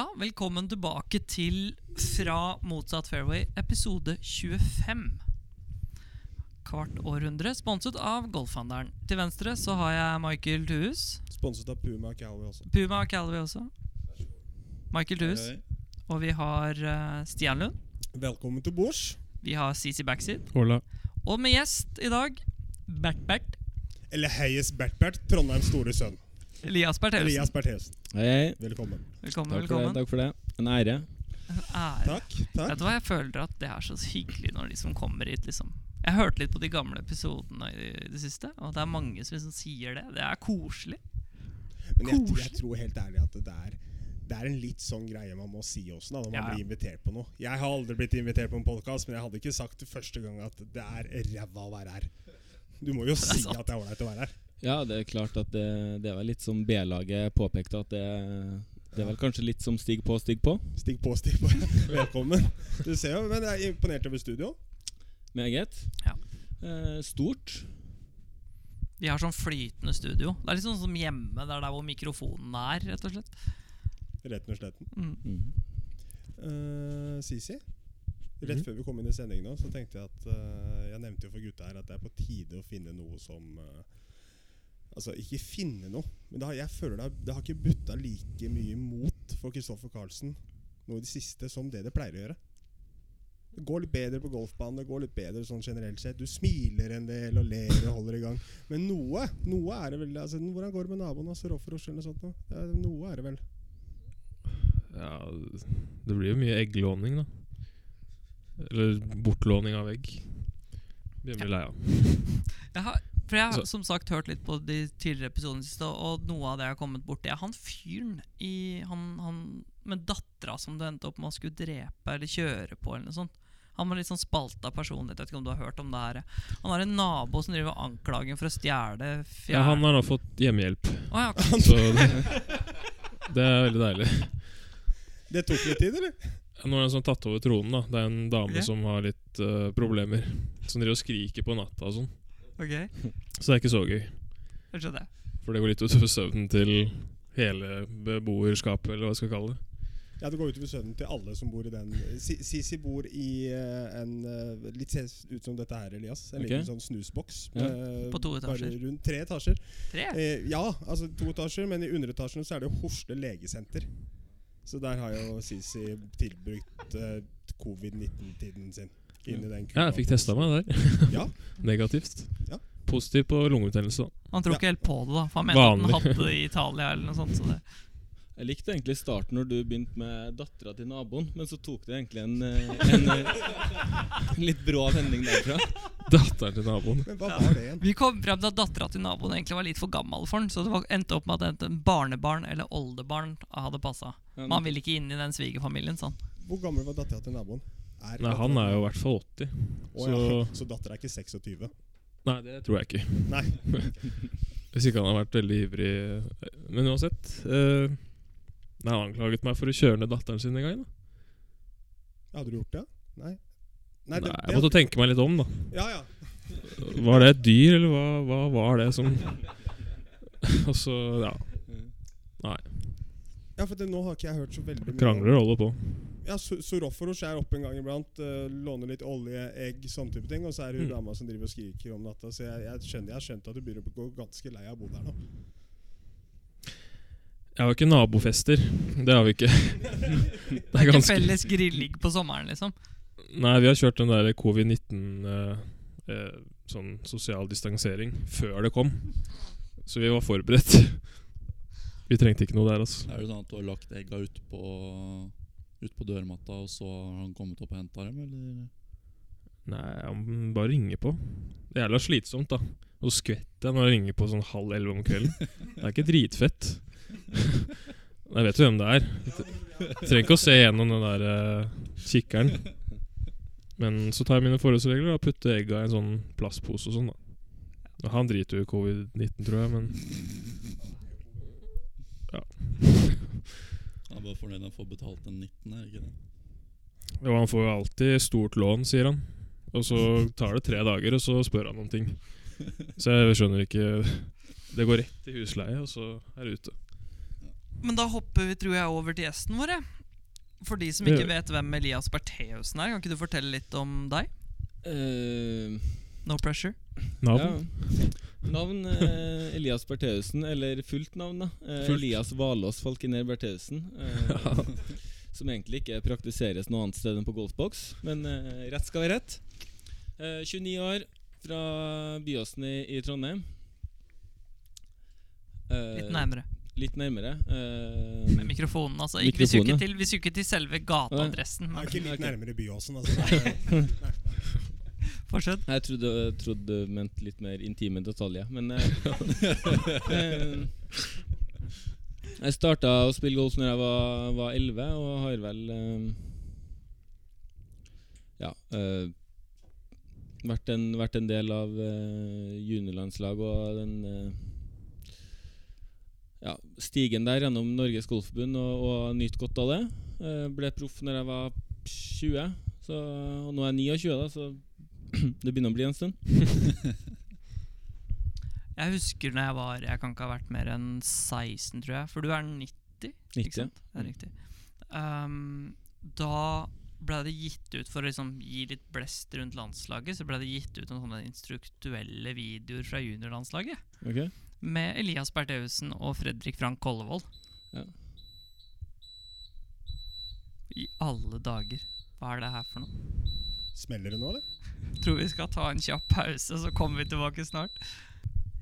Ja, velkommen tilbake til Fra motsatt fairway, episode 25. Kvart århundre, sponset av Golfhandelen. Til venstre så har jeg Michael Thues. Sponset av Puma Calvary også. Puma vi også. Michael Thues. Og vi har uh, Stian Lund. Velkommen til bords. Vi har CC Backseat. Hola. Og med gjest i dag Bert Bert. Eller Heies Bert-Bert, Trondheims store sønn. Elias Bertheussen. Elias Bertheussen. Hei. Velkommen. Velkommen. Takk for, det, takk for det. En ære. Ære. Takk. Vet du hva, Jeg føler at det er så hyggelig når de som kommer hit, liksom Jeg hørte litt på de gamle episodene i det siste, og det er mange som liksom sier det. Det er koselig. Men jeg, jeg tror helt ærlig at det er, det er en litt sånn greie man må si også da, når man Ja, blir invitert på noe. Jeg har aldri blitt invitert på en podkast, men jeg hadde ikke sagt første gang at det er ræva å være her. Du må jo si at det er ålreit å være her. Ja, det er klart at det, det er vel litt som B-laget påpekte, at det, det er vel kanskje litt som stig på, stig på. Stig på, stig på. Velkommen. Du ser jo, men jeg er imponert over studio. Meget. Ja. Eh, stort. Vi har sånn flytende studio. Det er litt sånn som hjemme, det er der hvor mikrofonen er, rett og slett. Rett og slett. Mm. Uh, Sisi, rett Mhm. før vi kom inn i sending nå, så tenkte jeg at uh, Jeg nevnte jo for gutta her at det er på tide å finne noe som eh, Altså, ikke finne noe, men det har, jeg føler det har, det har ikke butta like mye imot for Kristoffer Carlsen nå i det siste som det det pleier å gjøre. Det går litt bedre på golfbanen, det går litt bedre sånn generelt sett. Du smiler en del og ler og holder i gang. Men noe noe er det vel altså, Hvordan går det med naboen? Altså, Rofferos eller noe sånt? nå? Ja, noe er det vel. Ja, det blir jo mye egglåning, da. Eller bortlåning av egg. Blir mye lei av. Jeg har, for jeg har Så- som sagt hørt litt på de tidligere episodene siste, og noe av det jeg har kommet borti, er han fyren i Han, han med dattera som du endte opp med å skulle drepe eller kjøre på, eller noe sånt. Han var litt sånn spalta personlighet. Jeg vet ikke om du har hørt om det her. Han har en nabo som driver anklagen anklager for å stjele fjær... Ja, han har nå fått hjemmehjelp, Oh, ja, så det, det er veldig deilig. Det tok litt tid, eller? Nå er det en som tatt over tronen. da Det er en dame okay. som har litt uh, problemer. Som driver og skriker på natta og sånn. Ok, Så det er ikke så gøy. jeg skjønner. For det går litt utover søvnen til hele beboerskapet, eller hva jeg skal kalle det. Ja, Det går utover søvnen til alle som bor i den. Sisi bor i eh, en eh, Litt ser ut som dette her, Elias. En okay. liten sånn snusboks. Ja. eh, På to etasjer. Bare rundt tre etasjer. Tre? Eh, ja, altså to etasjer, men i underetasjen så er det Horsle legesenter. Så der har jo Sisi tilbrukt eh, covid-19-tiden sin. Inn i den Ja, jeg fikk testa meg der. Ja. Negativt. Ja. Positiv på lungebetennelse. Han tror Ja. ikke helt på det, da. For han mente at han hadde det i Italia eller noe sånt. Så det. Jeg likte egentlig starten når du begynte med dattera til naboen, men så tok det egentlig en, eh, en, eh, en litt brå vending derfra. Datteren til naboen. Men hva var det igjen? Vi kom frem til at dattera til naboen egentlig var litt for gammel for den, så det endte opp med at enten barnebarn eller oldebarn hadde passa. Man ville ikke inn i den svigerfamilien, sånn. Hvor gammel var dattera til naboen? Er Nei, han er jo i hvert fall 80. Oh, Så ja. Så dattera er ikke 26? Nei, det tror jeg ikke. Nei. Hvis ikke han har vært veldig ivrig. Men uansett eh, Nei, Han anklaget meg for å kjøre ned datteren sin en gang. da Hadde du gjort det? Nei. Nei, det- Jeg måtte tenke meg litt om, da. Ja, ja. Var det et dyr, eller hva, hva var det som Og så, ja. Ja, for det, nå har ikke jeg hørt så veldig mye Krangler holder på. Ja, Soroforos er oppe en gang iblant. Uh, låner litt olje, egg, sånne type ting. Og så er det hun Mm. dama som driver og skriker om natta. Så jeg, jeg, skjønner, jeg har skjønt at du begynner å gå ganske lei av å bo der nå. Jeg har ikke nabofester. Det har vi ikke. Det er ikke ganske felles grilling på sommeren, liksom. Nei, vi har kjørt den der covid-19 eh, eh, Sånn sosial distansering før det kom. Så vi var forberedt. Vi trengte ikke noe der, altså. Er det sånn at du har lagt egga ut på, ut på dørmatta, og så har han kommet opp og henta dem, eller? Nei, han bare ringer på. Det er jævla slitsomt, da. Og så skvetter jeg når han ringer på sånn halv elleve om kvelden. Det er ikke dritfett. Jeg vet jo hvem det er. Jeg trenger ikke å se gjennom den der uh, kikkeren. Men så tar jeg mine forholdsregler og putter egga i en sånn plastpose og sånn, da. Og han driter jo i covid-19, tror jeg, men Han er bare fornøyd å får betalt den 19., er ikke det? Jo, han får jo alltid stort lån, sier han. Og så tar det tre dager, og så spør han om ting. Så jeg skjønner ikke Det går rett i husleie, og så er det ute. Men da hopper vi tror jeg over til gjesten vår. For de som ikke vet hvem Elias Bertheussen er, kan ikke du fortelle litt om deg? Uh, No pressure. Navn? Ja. Navn eh, Elias Bertheussen, eller fullt navn, da. Eh, Fullt. Elias Valås Falkiner Bertheussen. Eh, som egentlig ikke praktiseres noe annet sted enn på golfboks, men eh, rett skal være rett. Eh, 29 år, fra Byåsen i, i Trondheim. Eh, Litt nærmere. Litt nærmere. eh, Med mikrofonen, altså. Ikke, vi skulle til, vi til selve gateadressen. Er ikke litt nærmere Byåsen, altså. Er- fortsett. Jeg trodde, trodde du mente litt mer intime detaljer, men eh, eh, Jeg starta å spille golf når jeg var, var 11, og har vel eh, Ja vært, en, vært en del av eh, juniorlandslag og den ja, stigen der gjennom Norges Golfforbund og, og nytt godt av det. Eh, ble proff når jeg var 20, så, og nå er jeg 29, da, så det begynner å bli en stund. Jeg husker når jeg var Jeg kan ikke ha vært mer enn 16, tror jeg. For du er 90? 90, Ikke sant? Det er riktig. Um, da ble det gitt ut For å liksom gi litt blest rundt landslaget, så ble det gitt ut noen sånne instruktuelle videoer fra juniorlandslaget. Okay. Med Elias Bertheussen og Fredrik Frank Kollevold. Ja. I alle dager. Hva er det her for noe? Smeller det nå, eller? Tror vi skal ta en kjapp pause, så kommer vi tilbake snart.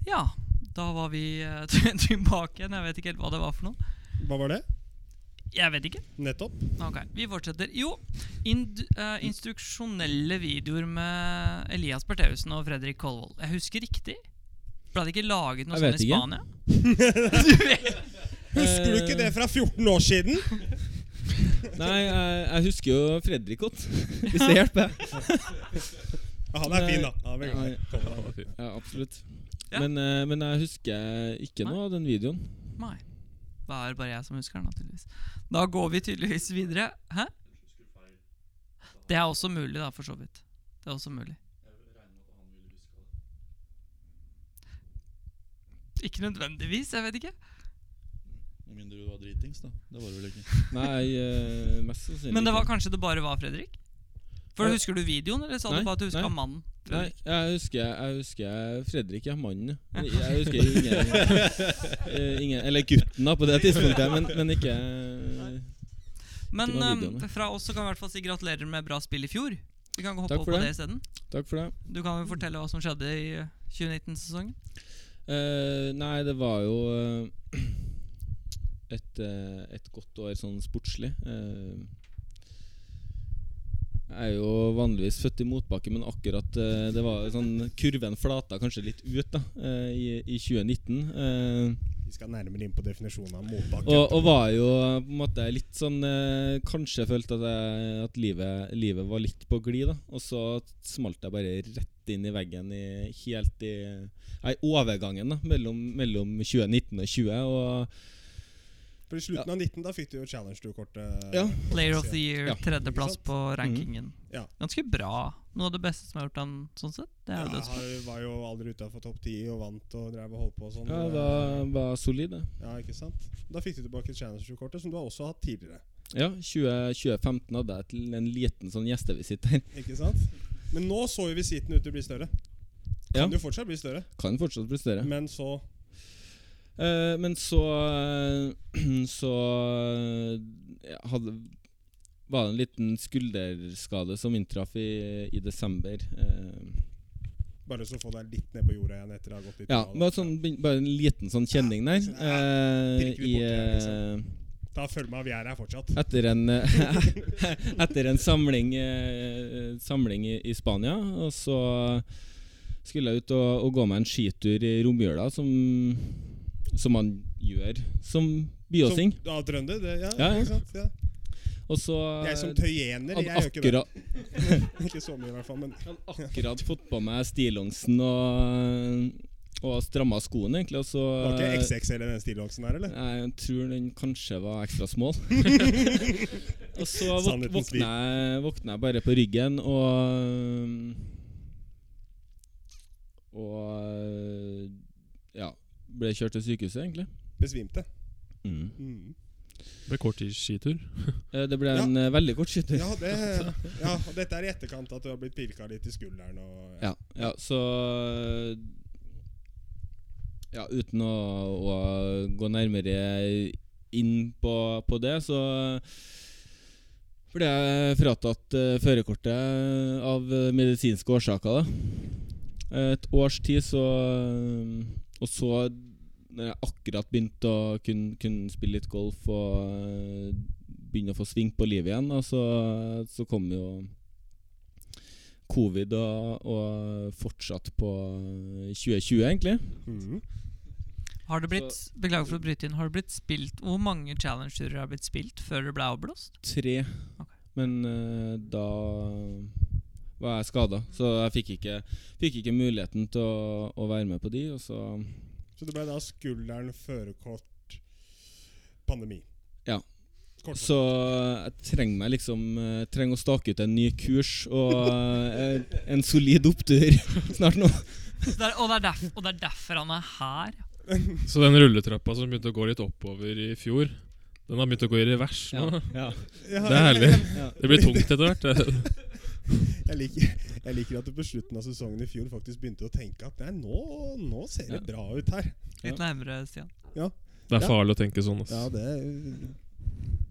Ja, da var vi eh, tilbake igjen. Jeg vet ikke helt hva det var for noe. Hva var det? Jeg vet ikke. Nettopp. Ok, Vi fortsetter. Jo, ind, eh, instruksjonelle videoer med Elias Bertheussen og Fredrik Kolvold. Jeg husker riktig. Ble det ikke laget noe sånt i. Spania? du vet. Husker du ikke det fra 14 år siden? Nei, jeg, jeg husker jo Fredrik godt, hvis det hjelper. Ja, han er fin, da. Ja, er Ja. Ja. Ja, absolutt. Ja. Men, uh, men jeg husker ikke Nei. noe av den videoen. Nei. Det er bare jeg som husker den, naturligvis. Da går vi tydeligvis videre. Hæ? Det er også mulig, da, for så vidt. Det er også mulig. Ikke nødvendigvis, jeg vet ikke. Med mindre du var dritings, da. Det var du vel ikke. Nei, eh, mest sannsynlig Men det var kanskje det bare var Fredrik? For. Husker du videoen, eller sa Nei, du bare at du huska mannen? Nei, jeg husker, jeg husker Fredrik, ja. Mannen. Jeg husker ingen, eh, ingen Eller gutten, da, på det tidspunktet, men, men ikke Men ikke um, fra oss så kan vi i hvert fall si gratulerer med bra spill i fjor. Vi kan hoppe Takk opp på det. det isteden. Takk for det. Du kan jo fortelle hva som skjedde i uh, 2019-sesongen. Uh, nei, det var jo eh, et, eh, et godt år sånn sportslig. Eh, jeg er jo vanligvis født i motbakke, men akkurat eh, det var sånn kurven flata kanskje litt ut da i, i 2019. Eh, Vi skal nærmere inn på definisjonen av motbakke. og, og var jo på en måte litt sånn kanskje Kanskje følte at, jeg, at livet, livet var litt på glid, da. Og så smalt jeg bare rett inn i veggen i, helt i i overgangen da mellom, mellom 2019 og 2020. Og For I slutten av 19 da fikk du jo Challenge Tour-kortet. Ja. Player of the Year, Ja, tredjeplass på rankingen. Ja. Ganske bra. Noe av det beste som har gjort han sånn sett. Det er Ja, det jeg var jo aldri utafor topp 10 og vant og drev og holdt på og sånn. ja, var, var solid, det. Ja, ikke sant? Da fikk du tilbake Challenge Tour-kortet, som du har også hatt tidligere. Ja, 20, 2015 hadde jeg til en liten sånn gjestevisitt der. Ikke sant? Men nå så jo visitten ut til å bli større. Ja. Kan jo fortsatt bli større, Kan fortsatt bli større. men så Eh, men så eh, Så eh, ja, hadde, var det en liten skulderskade som inntraff i, i desember. Uh, Bare så få deg litt ned på jorda igjen etter å ha gått litt ja, av, bare, sånn, bare en liten sånn kjenning der. Ja, i, eh, Da følg med, vi er her fortsatt. etter en Etter en samling, samling i, i Spania. Og så skulle jeg ut og, og gå meg en skitur i romjula, som, som man gjør som byåsing. Som, ja, trønder. Det, ja, Ja, ja. sant? Ja. Så Jeg som tøyener, jeg gjør ikke det. Ikke så mye, i hvert fall. Men hadde akkurat fått på meg stillongsen og, og stramma skoene, egentlig. Og så var ikke XXL den stillongsen her, eller? Jeg tror den kanskje var ekstra small. og så våk våkna, jeg, våkna jeg bare på ryggen og Og ble kjørt til sykehuset, egentlig. Besvimte. Mm. Mm. Det ble kort skitur. Det ble en ja. veldig kort skitur. Ja, det, ja, og dette er i etterkant at du har blitt pirka litt i skulderen og Ja, ja, så Ja, uten å, å gå nærmere inn på, på det, så ble jeg fratatt uh, førerkortet av eh, medisinske årsaker. da Et års tid, så Og så, når jeg akkurat begynte å kunne, kunne spille litt golf og eh, begynne å få sving på livet igjen, da, så, så kom jo covid og, og fortsatt på 2020, egentlig. Mhm. Har det blitt Beklager for å bryte inn. Har det blitt spilt Hvor mange challenge-turer har blitt spilt før det ble avblåst? Tre. Okay. Men uh, da var jeg skada, så jeg fikk ikke, fikk ikke muligheten til å, å være med på de. Og så Så det ble da skulderen, førerkort, pandemi. Ja. Kort Så jeg trenger meg liksom eh, Trenger å stake ut en ny kurs og eh, en solid opptur snart nå. Det er, og, det er derf, og det er derfor han er her. Så den rulletrappa som begynte å gå litt oppover i fjor, den har begynt å gå i revers nå. Ja. Ja, Det er herlig. Ja. Det blir tungt etter hvert. Jeg liker, jeg liker at du på slutten av sesongen i fjor faktisk begynte å tenke at nei, nå, nå ser det Ja. bra ut her. Litt nærmere, Stian. Det er Ja. farlig å tenke sånn. Ja, det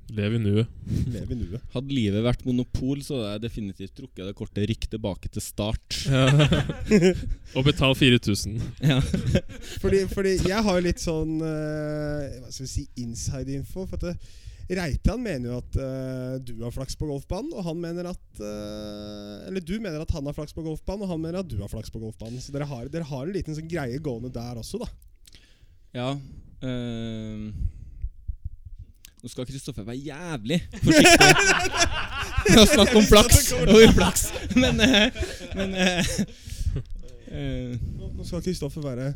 Lev i nuet. i nuet. Hadde livet vært monopol, så hadde jeg definitivt trukket det korte rykk tilbake til start. Og betal 4000. Ja. Fordi, fordi jeg har jo litt sånn uh, Hva skal vi si inside-info. For at det, Reitan mener jo at uh, du har flaks på golfbanen, og han mener at uh, Eller du mener at han har flaks på golfbanen, og han mener at du har flaks på golfbanen. Så dere har, dere har en liten sånn greie gående der også, da. Ja Uh, Nå skal Kristoffer være jævlig forsiktig med å snakke om flaks og uflaks, men eh, Men Nå nå skal Kristoffer være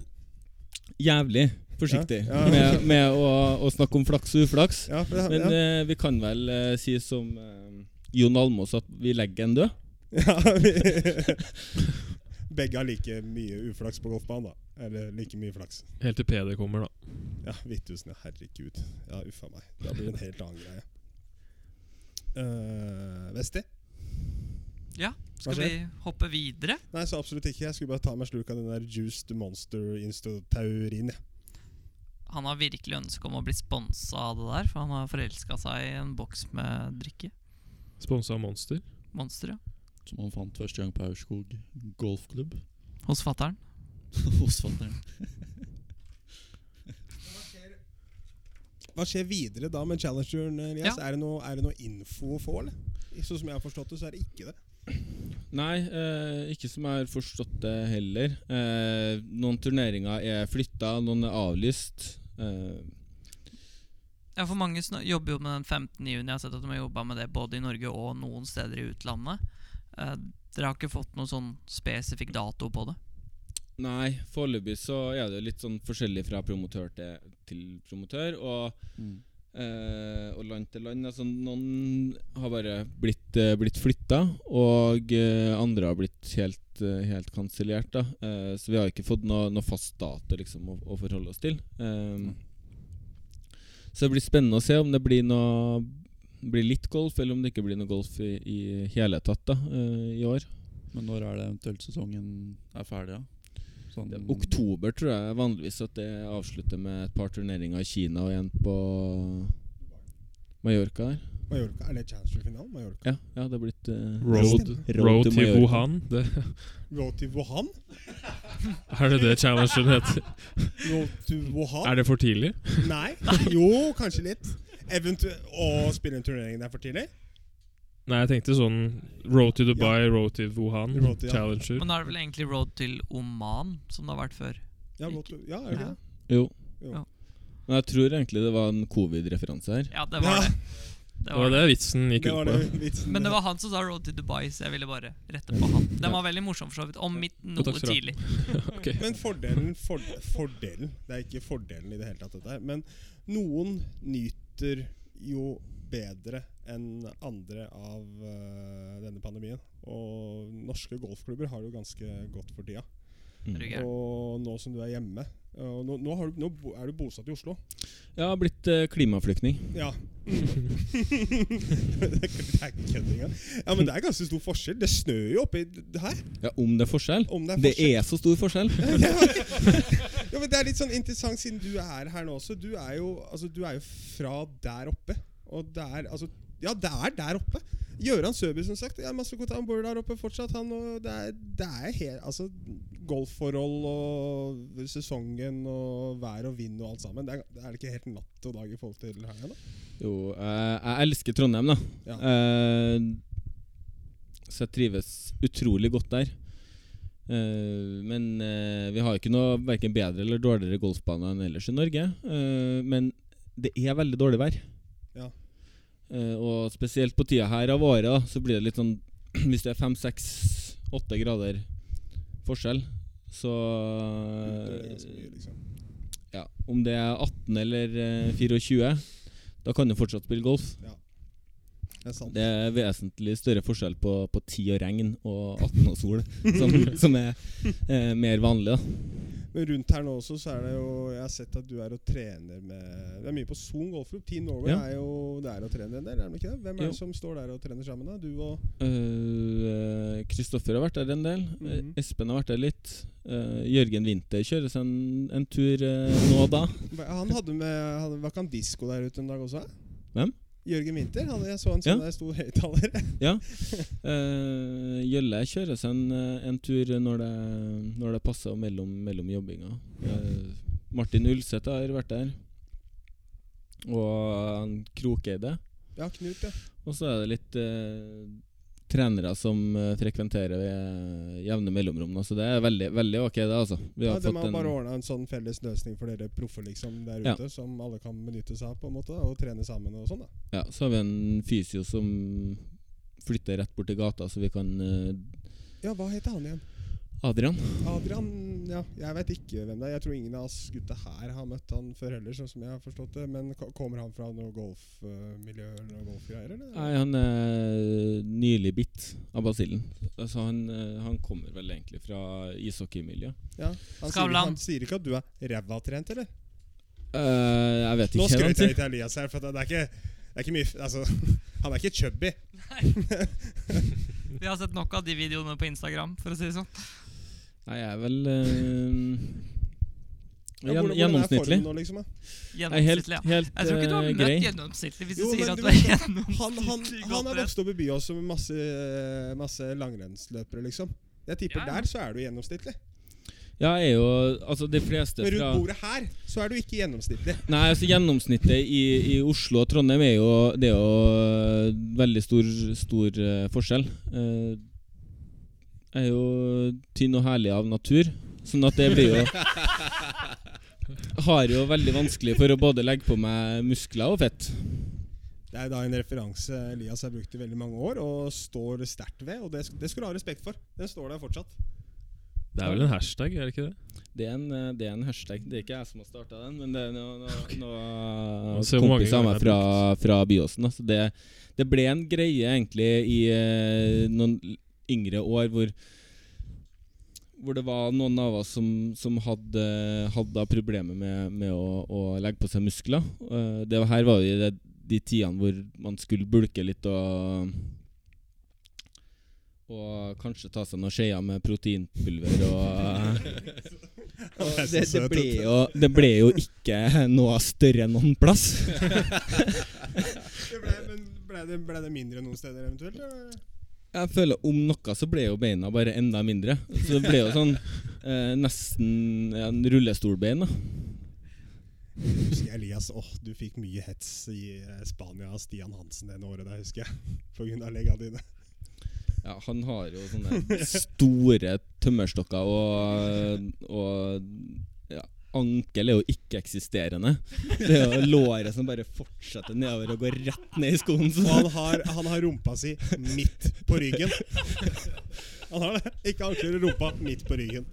Jævlig forsiktig Ja, ja. med, med å, å snakke om flaks og uflaks. Ja, det, Men ja. eh, vi kan vel eh, si som eh, Jon Almås at vi legger en død. Ja, vi, begge har like mye uflaks på golfbanen, da. Eller like mye flaks. Helt til PD kommer, da. Ja, Hvithusen, ja. Herregud. Ja, uffa meg. Da blir det en helt annen greie. Uh, Vesti? Ja, skal vi hoppe videre? Nei, så absolutt ikke. Jeg skulle bare ta meg en slurk av den der Juiced Monster Instotaurin. Ja. Han har virkelig ønske om å bli sponsa av det der, for han har forelska seg i en boks med drikke. Sponsa av Monster. Monster, ja. Som han fant første gang på Aurskog golfklubb. Hos fatter'n. Hos fatter'n. Hva skjer videre da med Challengeren? Yes? Ja. Er, det noe, er det noe info å få, eller? Sånn som jeg har forstått det, så er det ikke det. Nei, eh, ikke som jeg har forstått det heller. Eh, noen turneringer er flytta, noen er avlyst. Eh, Ja, for mange sn- jobber jo med den 15. juni. Jeg har sett at de har jobba med det både i Norge og noen steder i utlandet. Eh, dere har ikke fått noen sånn spesifikk dato på det? nei, foreløpig så er det litt sånn forskjellig fra promotør til, til promotør. Og, Mm. Eh, og land til land. Altså, noen har bare blitt, eh, blitt flytta, og eh, andre har blitt helt, eh, helt kansellert. Eh, så vi har ikke fått noe, noe fast dato liksom, å, å forholde oss til. Eh, så det blir spennende å se om det blir noe blir litt golf, eller om det ikke blir noe golf i, i hele tatt da, i år. Men når er det eventuelt sesongen er ferdig? Ja? Sånn, er oktober tror jeg vanligvis at det avslutter med et par turneringer i Kina og en på Mallorca der. Mallorca, Er det Challenger-finalen? Mallorca? Ja, ja det er blitt uh, Road, Road road to til Mallorca. Wuhan. Det, Road to Wuhan? er det det challengeren heter? Road to Wuhan? Er det for tidlig? Nei. Jo, kanskje litt. Eventuelt Å spille en turnering der for tidlig? Nei, jeg tenkte sånn Road to Dubai, Road til Wuhan. Road to, ja. Challenger. Men da er det vel egentlig road til Oman, som det har vært før. Ja, road to, ja er det Ja. det? Jo. Jo. Ja. Men jeg tror egentlig det var en covid-referanse her. Ja, det var Ja. det. Det Det var var det. vitsen gikk Det ut var på. det vitsen. Men det var han som sa road to Dubai, så jeg ville bare rette på han. Den var veldig morsom, for så vidt. Om mitt noe tidlig. okay. Men fordelen, for, fordelen Det er ikke fordelen i det hele tatt, dette her. Men noen nyter jo bedre enn andre av øh, denne pandemien. Og norske golfklubber har det jo ganske godt for tida. Mm. Og nå som du er hjemme og nå, nå, har du, nå er du bosatt i Oslo. Jeg har blitt eh, klimaflyktning. Ja. det er ikke kødd engang. Ja, men det er ganske stor forskjell. Det snør jo oppi her. Ja, Om det er forskjell? Om det er Det er så stor forskjell. Ja, men Det er litt sånn interessant siden du er her nå også. Du er jo, altså, du er jo fra der oppe. Og det er altså Ja, det er der oppe. Gjøran Søby, som sagt. Ja, kontakter. Han bor der oppe fortsatt. Han, og det er, det er helt Altså, golfforhold og sesongen og vær og vind og alt sammen. Det er, det er ikke helt natt og dag i forhold til her? da? Jo, eh, jeg elsker Trondheim, da. Ja. Eh, så jeg trives utrolig godt der. Eh, men eh, vi har ikke noe verken bedre eller dårligere golfbaner enn ellers i Norge. Men det er veldig dårlig vær. Ja. Eh, og spesielt på tida her av året, så blir det litt sånn Hvis det er fem, seks, åtte grader forskjell, så Det mye, liksom. ja, Om det er 18 eller eh, 24, da kan du fortsatt spille golf. Det er sant. Det er vesentlig større forskjell på, på 10 og regn og 18 og sol, som, som er eh, mer vanlig. da Men rundt her nå også så er det jo Jeg har sett at du er og trener med Det er mye på Son golfklubb. Team Norway Ja. er jo der og trener en del, er det ikke det? Hvem er Jo. det som står der og trener sammen, da? Du og Kristoffer Kristoffer har vært der en del. Mm -hmm. Espen har vært der litt. Uh, Jørgen Winther kjører seg en, en tur uh, nå og da. Han hadde med han, Var ikke han disko der ute en dag også? Hvem? Jørgen Winther. Jeg så en Ja. sånn der stor høyttaler. Ja. Eh, Gjølle kjører seg en, eh, en tur når det, når det passer mellom, mellom jobbinga. Eh, Martin Ulseth har vært der. Og Krokeide. ja, Knut, ja. Og så er det litt eh, trenere som eh, frekventerer ved jevne mellomrom. Så det er veldig, veldig ok, det. altså Vi ja har De fått har en bare ordna en sånn felles løsning for dere proffer liksom der Ja. ute, som alle kan benytte seg av, på en måte, og trene sammen og sånn. da Ja, så har vi en fysio som flytter rett bort til gata, så vi kan uh, Ja, hva heter han igjen? Adrian. Adrian Ja, jeg vet ikke hvem det er. Jeg tror ingen av oss gutta her har møtt han før heller, sånn som jeg har forstått det. Men kommer han fra noe golfmiljø eller noe golfgreier. Nei, han er nylig bitt av basillen. Altså, han, eh, han kommer vel egentlig fra ishockeymiljøet. Ja. Han, sier, han sier ikke at du er ræva trent, eller? Uh, jeg vet ikke Nå skrøt jeg litt av Elias her, for det er ikke, det er ikke mye Altså, han er ikke chubby. Vi har sett nok av de videoene på Instagram, for å si det sånn. Nei, jeg er vel uh, Ja, hvordan- er gjennomsnittlig. Nå, liksom, er helt, Gjennomsnittlig, ja. helt Jeg tror ikke du har eh, møtt grei. gjennomsnittlig hvis Jo, du sier at du du er gjennomsnittlig. Han, han, han er har vokst opp i by også med masse, masse langrennsløpere, liksom. Jeg tipper Ja, ja. der så er du gjennomsnittlig. Ja, jeg er jo Altså, de fleste Men rundt bordet her så er du ikke gjennomsnittlig. Nei, altså gjennomsnittet i, i Oslo og Trondheim er jo Det er jo veldig stor, stor uh, forskjell. Eh, jeg er jo tynn og herlig av natur, sånn at det blir jo Har jo veldig vanskelig for å både legge på meg muskler og fett. Det er da en referanse Elias har brukt i veldig mange år og står sterkt ved. Og det, det skal du ha respekt for. Den står der fortsatt. Det er vel en hashtag, er det ikke det? Det er en, øh, det er en hashtag. Det er ikke jeg som har starta den, men det er noen no, no, mange kompiser av meg fra, fra Byåsen. Altså det, det ble en greie egentlig i eh, noen yngre år hvor hvor det var noen av oss som, som hadde, hadde problemer med, med å, å legge på seg muskler. Eh, det var, her var jo de, de tidene hvor man skulle bulke litt og Og kanskje ta seg noen skjeer med proteinpulver og Og det, det, ble jo, det ble jo ikke noe større enn noen plass. Det ble, men ble, det, ble det mindre noen steder eventuelt? eller? Jeg føler Om noe så ble jo beina bare enda mindre. Så det ble jo sånn eh, nesten ja, en rullestolbein. da Husker Elias, åh, du fikk mye hets i eh, Spania av Stian Hansen det året der, husker jeg. På grunn av legga dine. Ja, Han har jo sånne store tømmerstokker, og, og ja, ankel er jo ikke-eksisterende. Det er jo låret som bare fortsetter nedover og går rett ned i skoen. Han har, han har rumpa si midt på ryggen. Han har det. Ikke ankler og rumpa midt på ryggen.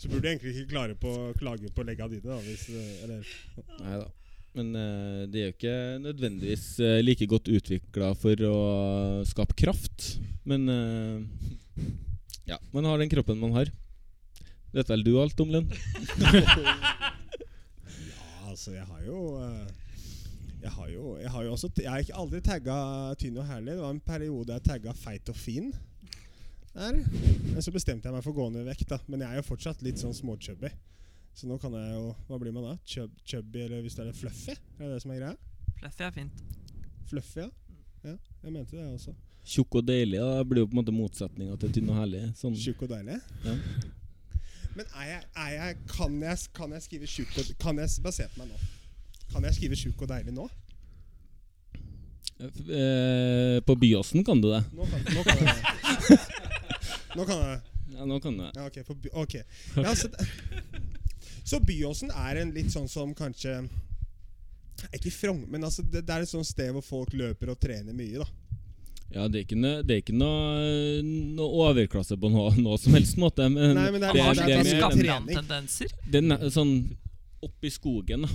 Så burde du egentlig ikke klare på klage på legga dine, da. Hvis, eh, Neida. Men uh, det er jo ikke nødvendigvis uh, like godt utvikla for å skape kraft. Men uh, ja, man har den kroppen man har. Vet vel du alt om lønn? Ja, altså, jeg har jo eh, Jeg har jo, jeg har jo også Jeg har ikke aldri tagga tynn og herlig. Det var en periode jeg tagga feit og fin. Der. Men så bestemte jeg meg for å gå ned i vekt, da. Men jeg er jo fortsatt litt sånn småchubby. Så nå kan jeg jo Hva blir man da? Chub, chubby, eller hvis det er fluffy? Er det det som er greia? Fluffy er fint. Fluffy, ja. ja. Jeg mente det, jeg også. Tjukk og deilig da Det blir jo på en måte motsetninga til tynn og herlig. Sånn. Tjukk og deilig. Ja. Men er jeg, er jeg, kan, jeg, kan jeg skrive tjukk og Kan jeg basere meg nå. Kan jeg skrive tjukk og deilig nå? Eh, på Byåsen kan du det. Nå kan, nå kan jeg det. Nå kan jeg det. Ja, nå kan du det. Ja, ok. By- okay. Ja, så, så Byåsen er en litt sånn som kanskje Ikke frong, men altså det, det er et sånt sted hvor folk løper og trener mye. da Ja, det er ikke noe, det er ikke noe, noe overklasse på noe, noe som helst måte. Men Nei, men det er- det, Han det er- det er er mer en- er sånn opp i skogen, da.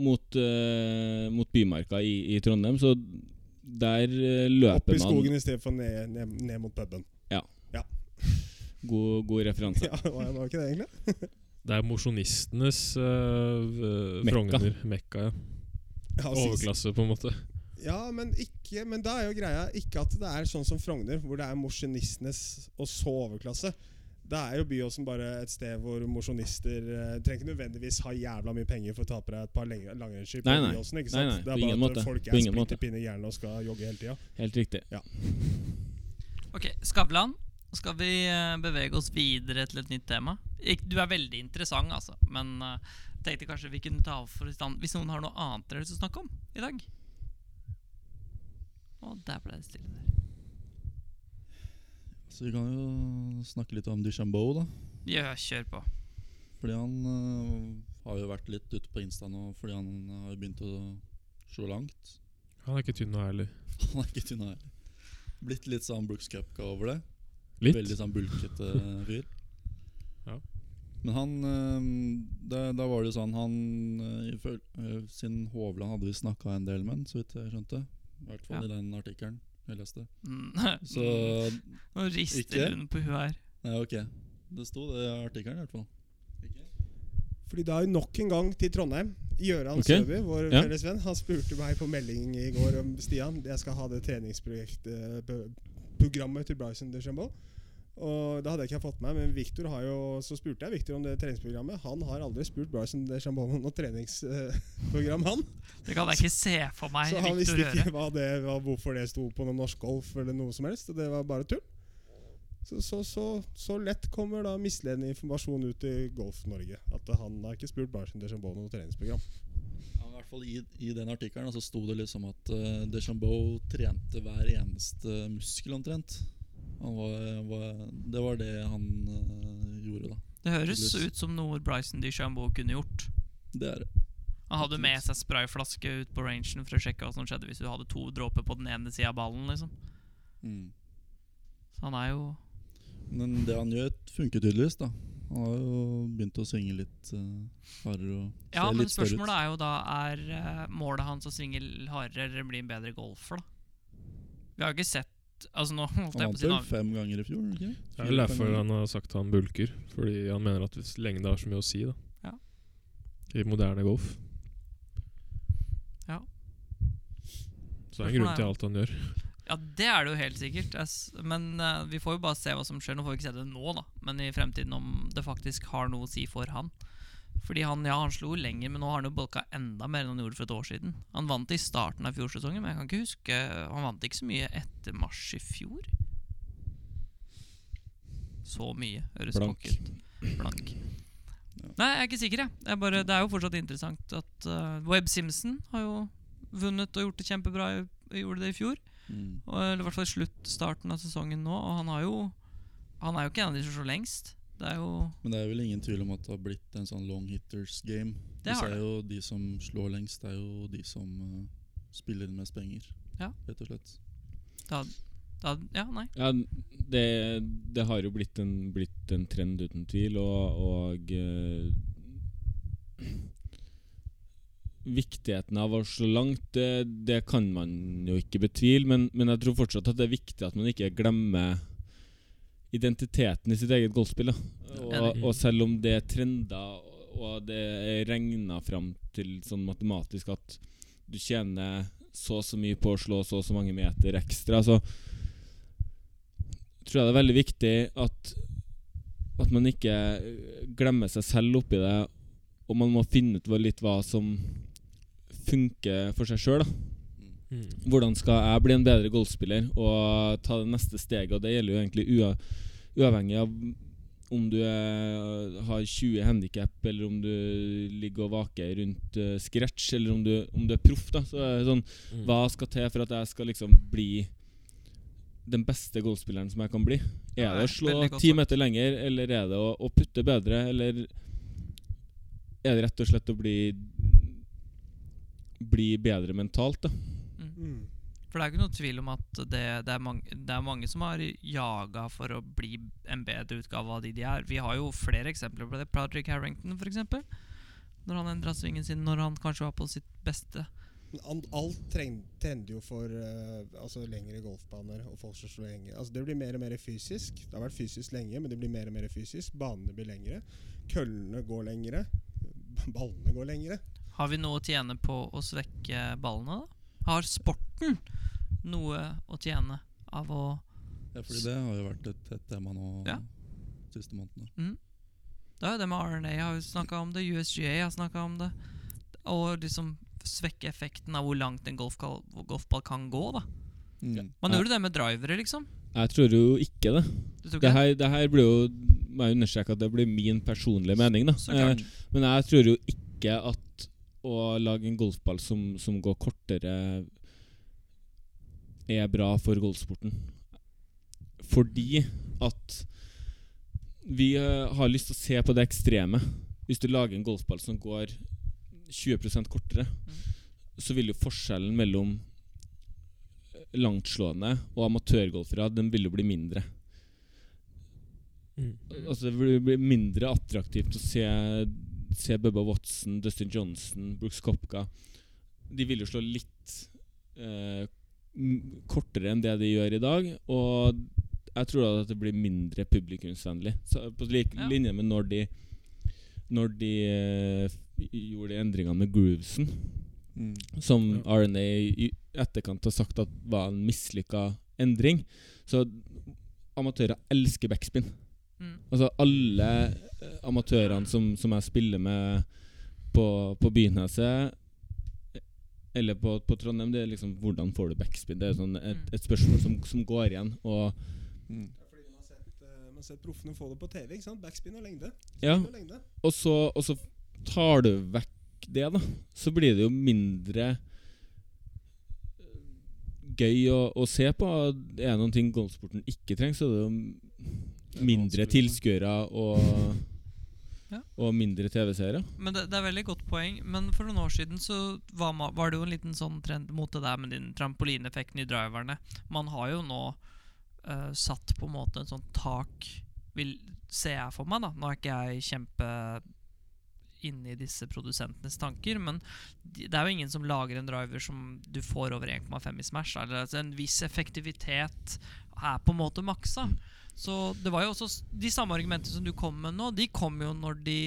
Mot, uh, mot Bymarka i, i Trondheim. Så der uh, Opp løper i man skogen i stedet for ned, ned, ned mot puben. God, god referanse. Ja, var var ikke det egentlig? Det er mosjonistenes uh, Mekka. Frogner. Mekka, ja. Ja, Overklasse, på en måte. Ja, men, ikke, men da er jo greia ikke at det er sånn som Frogner, hvor det er mosjonistenes og så overklasse. Det er jo Byåsen bare et sted hvor mosjonister eh, trenger ikke nødvendigvis ha jævla mye penger for å ta på deg et par langrennsski på Nei, nei. Byåsen. ikke Nei, sant? nei, det på er ingen bare at måte. folk På er ingen måte. splitter pinne gærne og skal jogge hele tida. Helt riktig. Ok, Skavlan. Skal vi eh, bevege oss videre til et nytt tema? Ik du er veldig interessant, altså. Men eh, tenkte kanskje vi kunne ta for i stand Hvis noen har noe annet dere har lyst til å snakke om i dag? Å, der ble det stille der. Så vi kan jo snakke litt om Duchambeau, da. Ja, kjør på. Fordi han uh, har jo vært litt ute på Insta nå fordi han har begynt å slå langt. Han er ikke tynn og ærlig. Han er ikke tynn og ærlig. Blitt litt sånn Brooks Cupka over det. Litt. Veldig sånn bulkete fyr. Ja. Men han øh, da, da var det jo sånn Han øh, Siden Hovland hadde vi snakka en del med så vidt jeg skjønte. I hvert fall Ja. i den artikkelen jeg leste. Mm. Så Nå rister Ikke? hun på huet her. Nei, ok. Det sto det i artikkelen i hvert fall. Fordi da er jo nok en gang til Trondheim. Gøran okay. Søby, vår Ja. felles venn, han spurte meg på melding i går om Stian, jeg skal ha det treningsprogrammet programmet til Bryson DeChambeau. Og da hadde jeg ikke fått med meg, men Victor har jo, så spurte jeg Victor om det treningsprogrammet. Han har aldri spurt Bryson DeChambeau om noe treningsprogram, han. Det kan jeg ikke se for meg Så han Victor visste ikke hva det, hva, hvorfor det sto på noe norsk golf eller noe som helst. Det var bare tull. Så, så, så, så lett kommer da misledende informasjon ut i Golf-Norge. At han har ikke spurt Bryson DeChambeau om noe treningsprogram. Ja, I hvert fall i, i den artikkelen så sto det liksom at uh, Deschambeau trente hver eneste muskel omtrent. Var, var, det var det han uh, gjorde, da. Det høres ut som noe Bryson DeChambeau kunne gjort. Det er det. Han hadde med seg sprayflaske ut på rangen for å sjekke hva som skjedde hvis du hadde to dråper på den ene sida av ballen. liksom Mm. Så han er jo Men det han gjør, funker tydeligvis, da. Han har jo begynt å svinge litt uh, hardere og Ja, ser men litt større ut. spørsmålet er jo da Er uh, målet hans å svinge hardere eller bli en bedre golfer, da? Vi har jo ikke sett Altså nå holdt Han noe fem ganger i fjor? Okay? Det er vel derfor han har sagt han bulker. Fordi han mener at hvis lengde har så mye å si da Ja. i moderne golf. Ja. Så det er en grunn til alt han gjør. Ja, det er det jo helt sikkert. Men uh, vi får jo bare se hva som skjer. Nå får vi ikke se det nå, da, men i fremtiden om det faktisk har noe å si for han. Fordi han ja, han slo lenger, men nå har han jo bolka enda mer enn han gjorde for et år siden. Han vant i starten av fjorsesongen, men jeg kan ikke huske Han vant ikke så mye etter mars i fjor. Så mye, høres Blank. ut. Blank. Nei, jeg er ikke sikker, jeg. Det er, bare, det er jo fortsatt interessant at uh, Webb Simpson har jo vunnet og gjort det kjempebra. Gjorde det i fjor. Mm. Og, eller i hvert fall i slutt starten av sesongen nå. Og han har jo Han er jo ikke en av de som slår lengst. Det er jo Men det er vel ingen tvil om at det har blitt en sånn long hitters game. Det det. jo de som slår lengst, det er jo de som uh, spiller inn mest penger. Ja. Rett og slett. da, da, Ja, nei. Ja, det, det har jo blitt en, blitt en trend uten tvil, og, og uh, Viktigheten av å slå langt, det, det kan man jo ikke betvile, men, men jeg tror fortsatt at det er viktig at man ikke glemmer identiteten i sitt eget golfspill. Og, og selv om det er trender, og det er regna fram til sånn matematisk at du tjener så og så mye på å slå så og så mange meter ekstra, så tror jeg det er veldig viktig at at man ikke glemmer seg selv oppi det, og man må finne ut litt hva som funker for seg sjøl. Mm. Hvordan skal jeg bli en bedre golfspiller og ta det neste steget? Og det gjelder jo egentlig uavhengig av om du er, har 20 handikap, eller om du ligger og vaker rundt uh, scratch, eller om du, om du er proff. da Så er det sånn, Mm. Hva skal til for at jeg skal liksom bli den beste golfspilleren som jeg kan bli? Ja, Er det å slå ti meter lenger, eller er det å, å putte bedre, eller er det rett og slett å bli Bli bedre mentalt, da? Mm. For det er ikke noen tvil om at det, det, er, mange, det er mange som har jaga for å bli en bedre utgave av de de er. Vi har jo flere eksempler på det. Patrick Harrington, f.eks. Når han endra svingen sin når han kanskje var på sitt beste. Men Alt trender jo for uh, altså lengre golfbaner og folk som slår lenge. Altså det blir mer og mer fysisk. Det har vært fysisk lenge, men det blir mer og mer fysisk. Banene blir lengre. Køllene går lengre. Ballene går lengre. Har vi noe å tjene på å svekke ballene, da? Har sporten noe å tjene av å Ja, fordi det har jo vært et, et tema nå Ja. de siste månedene. Det er jo det med RNA har jo snakka om det, USGA har snakka om det. Og liksom svekke effekten av hvor langt en golfball, golfball kan gå, da. Mm. Man Ja. gjorde det med drivere, liksom. Jeg tror jo ikke det. Det ikke det? her, det her blir jo Må jeg understreke at det blir min personlige mening, da. Eh, men jeg tror jo ikke at å lage en golfball som, som går kortere, er bra for golfsporten. Fordi at vi eh, har lyst til å se på det ekstreme. Hvis du lager en golfball som går 20% kortere, så vil jo forskjellen mellom langtslående og amatørgolfere Den vil jo bli mindre. Mm. Altså Det blir mindre attraktivt å se, se Bubba Watson, Dustin Johnson, Brooks Kopka. De vil jo slå litt eh, kortere enn det de gjør i dag. Og jeg tror at det blir mindre publikumsvennlig. Så på like Ja. linje med når de Når de eh, gjorde de endringene med groovesen, Mm. som RNA i etterkant har sagt at var en mislykka endring. Så amatører elsker backspin. Mm. Altså alle eh, amatørene som, som jeg spiller med på, på Byneset eller på, på Trondheim, det er liksom hvordan får du backspin? Det er sånn et, Mm. et spørsmål som, som går igjen. Og Mm. Ja, fordi man har sett, eh, sett proffene få det på TV. ikke sant? Backspin og lengde. ja, og lengde. og så, og så tar du vekk det, da. Så blir det jo mindre eh, gøy å, å se på. Er det noen ting golfsporten ikke trenger, så er det jo mindre tilskuere og, Ja. og mindre TV-seere. Men det, det er veldig godt poeng. Men for noen år siden så var, var det jo en liten sånn trend mot det der med den trampolineffekten i driverne. Man har jo nå uh, satt på en måte en sånn tak, vil, ser jeg for meg, da. Nå er ikke jeg kjempe inne i disse produsentenes tanker, men det er jo ingen som lager en driver som du får over 1,5 i Smash. Eller, altså, en viss effektivitet er på en måte maksa. Så det var jo også De samme argumentene som du kom med nå, de kom jo når de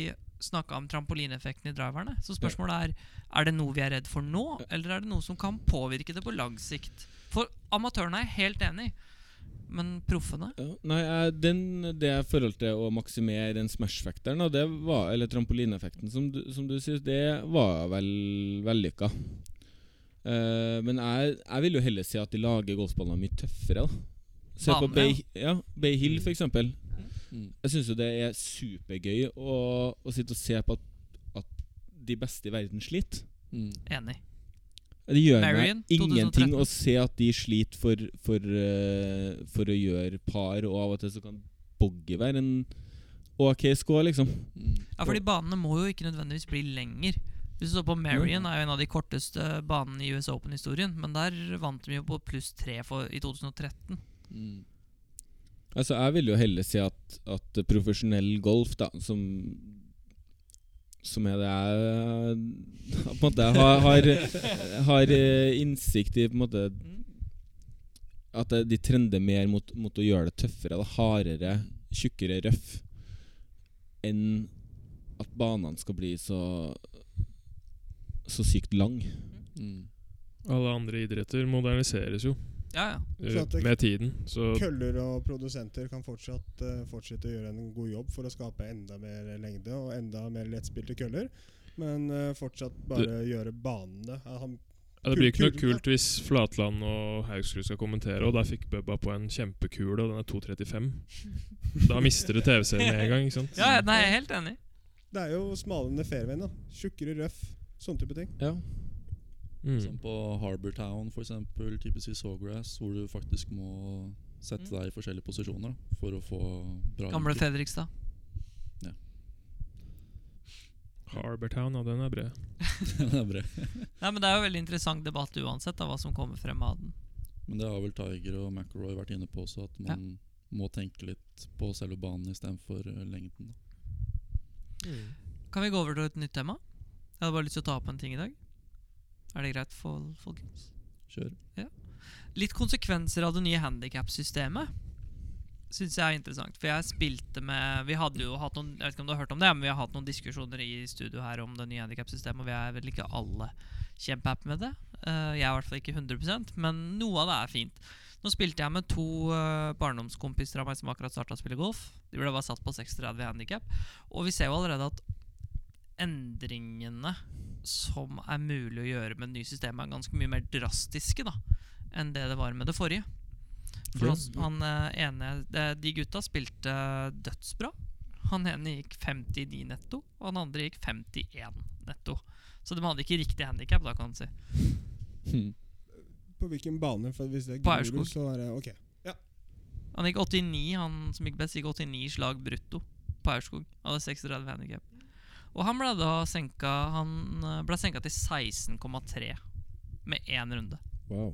snakka om trampolineffekten i driverne. Så spørsmålet er Er det noe vi er redd for nå, eller er det noe som kan påvirke det på lang sikt? For amatørene er jeg helt enig i, men proffene Ja, nei, den, det forhold til å maksimere den var, eller trampolineffekten, som du, som du sier, det var vel vellykka. Uh, men jeg, jeg vil jo heller si at de lager golfballer mye tøffere. da Se på Bay, ja, Bay Hill, for eksempel. Mm. Jeg syns jo det er supergøy å, å sitte og se på at, at de beste i verden sliter. Mm. Enig. Det gjør Marion, meg ingenting 2013. å se at de sliter for, for, eh, for å gjøre par, og av og til så kan boggy være en ok score, liksom. Mm. Ja, fordi banene må jo ikke nødvendigvis bli lenger. Hvis du så på Marion, er jo en av de korteste banene i US Open-historien. Men der vant de jo på pluss tre for, i 2013. Mm. Altså, jeg vil jo heller si at, at profesjonell golf, da, som som er det jeg på en måte har, har, har eh, innsikt i på en måte At de trender mer mot, mot å gjøre det tøffere, det hardere, tjukkere røff, enn at banene skal bli så Så sykt lang. Mm. Alle andre idretter moderniseres jo Ja, det- med tiden. Så Køller og produsenter kan fortsatt uh, fortsette å gjøre en god jobb for å skape enda mer lengde og enda mer lettspilte køller. Men uh, fortsatt bare gjøre banene han, ja, Det blir ikke noe Kul- kul, kult hvis Flatland og Haugsrud skal kommentere, og der fikk Bubba på en kjempekule, og den er 2.35. Da mister du TV-serien med en gang. ikke sant? ja nei, jeg er helt enig. Det er jo smalende fairway. da Tjukkere røff. Sånne type ting. Ja. Mm. Som på Harbour Town, for eksempel, i Sawgrass, hvor du faktisk må sette Mm. deg i forskjellige posisjoner da, for å få bra Gamle. Fredrikstad. Ja, den er bred. den er bred. Nei, men Det er jo veldig interessant debatt uansett, da, hva som kommer frem av den. Men det har vel Tiger og McElroy vært inne på også, at man må tenke litt på selve banen istedenfor uh, lengden. Da. Kan vi gå over til et nytt tema? Jeg hadde bare lyst til å ta opp en ting i dag. Er det greit for folkens? Kjør. Litt konsekvenser av det nye handikap-systemet syns jeg er interessant. For jeg spilte med Vi hadde jo hatt noen Jeg vet ikke om du har hørt om det, men vi har hatt noen diskusjoner i studio her om det nye handikapsystemet, og vi er vel ikke alle kjempehappy med det. Eh, jeg er i hvert fall ikke 100% men noe av det er fint. Nå spilte jeg med to uh, barndomskompiser av meg som akkurat starta å spille golf. De ble bare satt på 36 handikap. Og vi ser jo allerede at endringene som er mulig å gjøre med det nye systemet, er ganske mye mer drastiske da enn det det var med det forrige. For han, han eh, ene de, de gutta spilte dødsbra. Han ene gikk 59 netto, og han andre gikk 51 netto. Så de hadde ikke riktig handikap, da, kan man si. Hmm. På hvilken bane? For hvis det er På Grorud, Aurskog. så er det ok. Han gikk 89, han som gikk best, gikk 89 slag brutto på Aurskog. Hadde 36 handikap. Og han ble da senka Han eh, ble senka til 16,3 med én runde. Wow.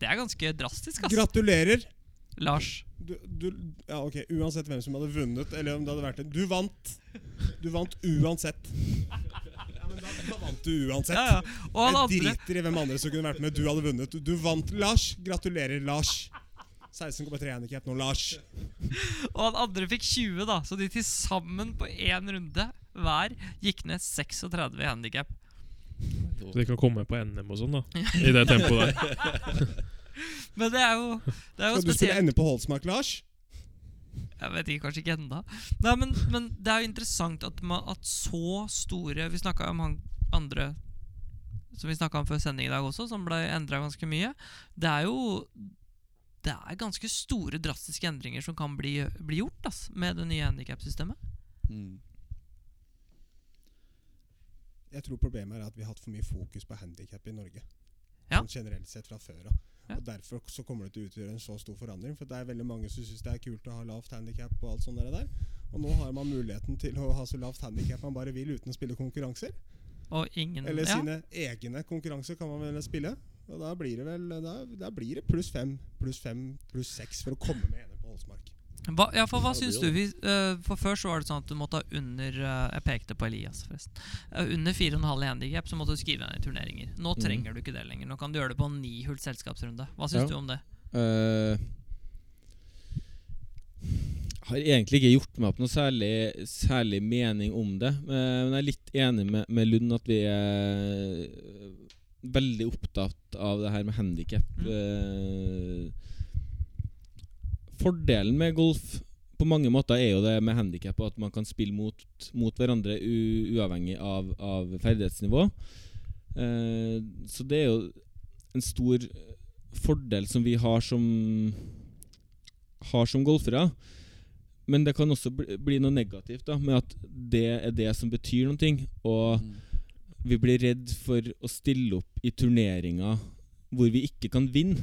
Det er ganske drastisk, ass. Gratulerer! Lars. Du, du, ja, ok, Uansett hvem som hadde vunnet, eller om det hadde vært det Du vant! Du vant uansett. Ja, men da, da vant du uansett. Ja, ja. Jeg driter i hvem andre som kunne vært med. Du hadde vunnet. Du vant, Lars. Gratulerer, Lars. 16,3 handikap nå, Lars. Og han andre fikk 20, da. Så de til sammen på én runde hver gikk ned 36 i handikap. Så de kan komme på NM og sånn, da. I det tempoet der. Men det er jo, det er jo Skal du spille NM ende på Holsmark, Lars? Jeg vet ikke, kanskje ikke Nei, men, men det er jo interessant at, man, at så store Vi snakka om han andre som vi snakka om før sending i dag også, som ble endra ganske mye. Det er jo Det er ganske store, drastiske endringer som kan bli, bli gjort ass, med det nye handikapsystemet. Mm. Jeg tror problemet er at vi har hatt for mye fokus på handikap i Norge. Ja. Sånn generelt sett fra før av. Ja. Og Derfor så kommer det til å utgjøre en så stor forandring. For det er veldig mange som syns det er kult å ha lavt handikap og alt sånt der. Og nå har man muligheten til å ha så lavt handikap man bare vil uten å spille konkurranser. Og ingen Eller ja. sine egne konkurranser kan man vel spille. Og da blir det vel Da, da blir det pluss fem, pluss fem, pluss seks for å komme med ene på Holsmark. Hva, ja, for hva syns du? Vi, uh, for Før så var det sånn at du måtte ha under uh, Jeg pekte på Elias, forresten. Uh, under 4,5 i handikap så måtte du skrive deg i turneringer. Nå Mhm. trenger du ikke det lenger. Nå kan du gjøre det på en nihulls selskapsrunde. Hva syns Ja. du om det? Eh, har egentlig ikke gjort meg opp noe særlig, særlig mening om det. men jeg er litt enig med, med Lund at vi er veldig opptatt av det her med handikap. Mm. fordelen med golf på mange måter er jo det med handikap, at man kan spille mot, mot hverandre uavhengig av, av ferdighetsnivå. Eh, så det er jo en stor fordel som vi har som har som golfere. Men det kan også bli, bli noe negativt da med at det er det som betyr noe. Og Mm. Vi blir redd for å stille opp i turneringer hvor vi ikke kan vinne.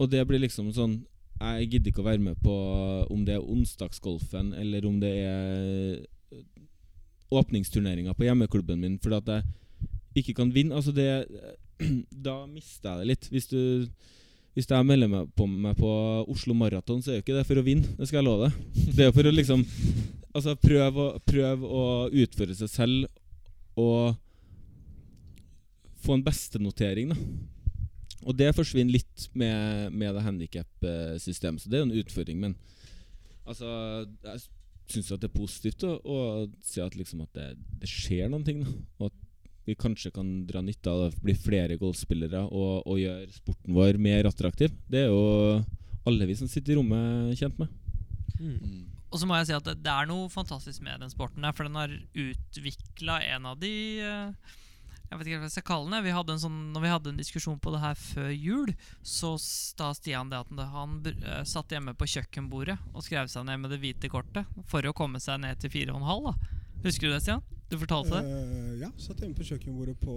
Og det blir liksom sånn Jeg gidder ikke å være med på om det er onsdagsgolfen eller om det er åpningsturneringa på hjemmeklubben min fordi at jeg ikke kan vinne. Altså det Da mister jeg det litt. Hvis du hvis jeg melder meg på, meg på Oslo Maraton, så er jo ikke det for å vinne. Det skal jeg love deg. Det er for å liksom Altså prøve å, prøve å utføre seg selv og få en bestenotering, da. Og det forsvinner litt med, med det handikap-systemet, så det er jo en utfordring. Men altså, jeg syns det er positivt å, å se at, liksom at det, det skjer noen ting. Da. Og at vi kanskje kan dra nytte av det, bli flere golfspillere og, og gjøre sporten vår mer attraktiv. Det er jo alle vi som sitter i rommet, kjent med. Mm. Og så må jeg si at det, er noe fantastisk med den sporten her, for den har utvikla en av de eh, Jeg vet ikke hva jeg skal kalle den. Vi hadde en sånn, når vi hadde en diskusjon på det her før jul, så sa Stian det at han eh, satt hjemme på kjøkkenbordet og skrev seg ned med det hvite kortet for å komme seg ned til 4,5. Da. Husker du det, Stian? Du fortalte det? Uh, ja, satt hjemme på kjøkkenbordet på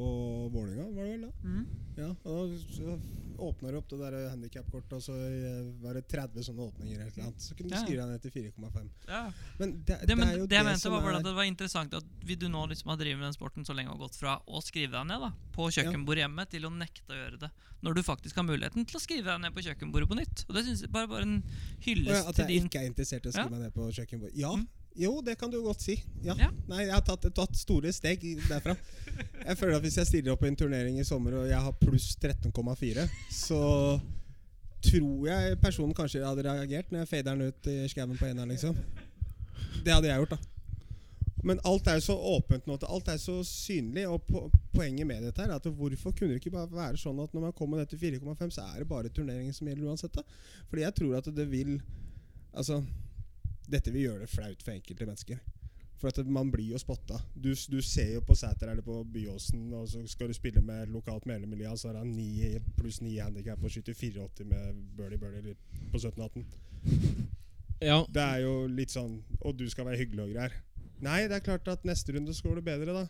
Vålerenga, var det vel da? Mm. Ja, og så åpna du opp det der handikapkortet, og så eh, var det 30 sånne åpninger. eller et annet. Så kunne du skrive deg ned til 4,5. Ja. Men det, Det, men, er jo det jeg mente var er at det var interessant at vi du nå liksom har drevet med den sporten så lenge og gått fra å skrive deg ned da på kjøkkenbordet hjemme til å nekte å gjøre det når du faktisk har muligheten til å skrive deg ned på kjøkkenbordet på nytt. Og det synes jeg bare, bare en hyllest ja, din... At jeg ikke er interessert i å skrive meg ned på kjøkkenbordet. Ja, Mm. Jo, det kan du godt si. Ja. Ja. Nei, jeg har tatt, tatt store steg derfra. Jeg føler at Hvis jeg stiller opp i en turnering i sommer og jeg har pluss 13,4, så tror jeg personen kanskje hadde reagert når jeg fader den ut i skauen på eneren, liksom. Det hadde jeg gjort, da. Men alt er jo så åpent nå. Alt er så synlig. Og po poenget med dette er at hvorfor kunne det ikke bare være sånn at når man kommer ned til 4,5, så er det bare turneringen som gjelder uansett? da Fordi jeg tror at det vil Altså Dette vil gjøre det flaut for enkelte mennesker. For at man blir jo spotta. Du, du ser jo på Sæter eller på Byåsen, og så skal du spille med lokalt medlemmiljø, og så har han 9 pluss 9 handikap og skyter 84 med burly-burly på 17-18. Ja, Det er jo litt sånn Og du skal være hyggelig og greier. Nei, det er klart at neste runde så går det bedre, da.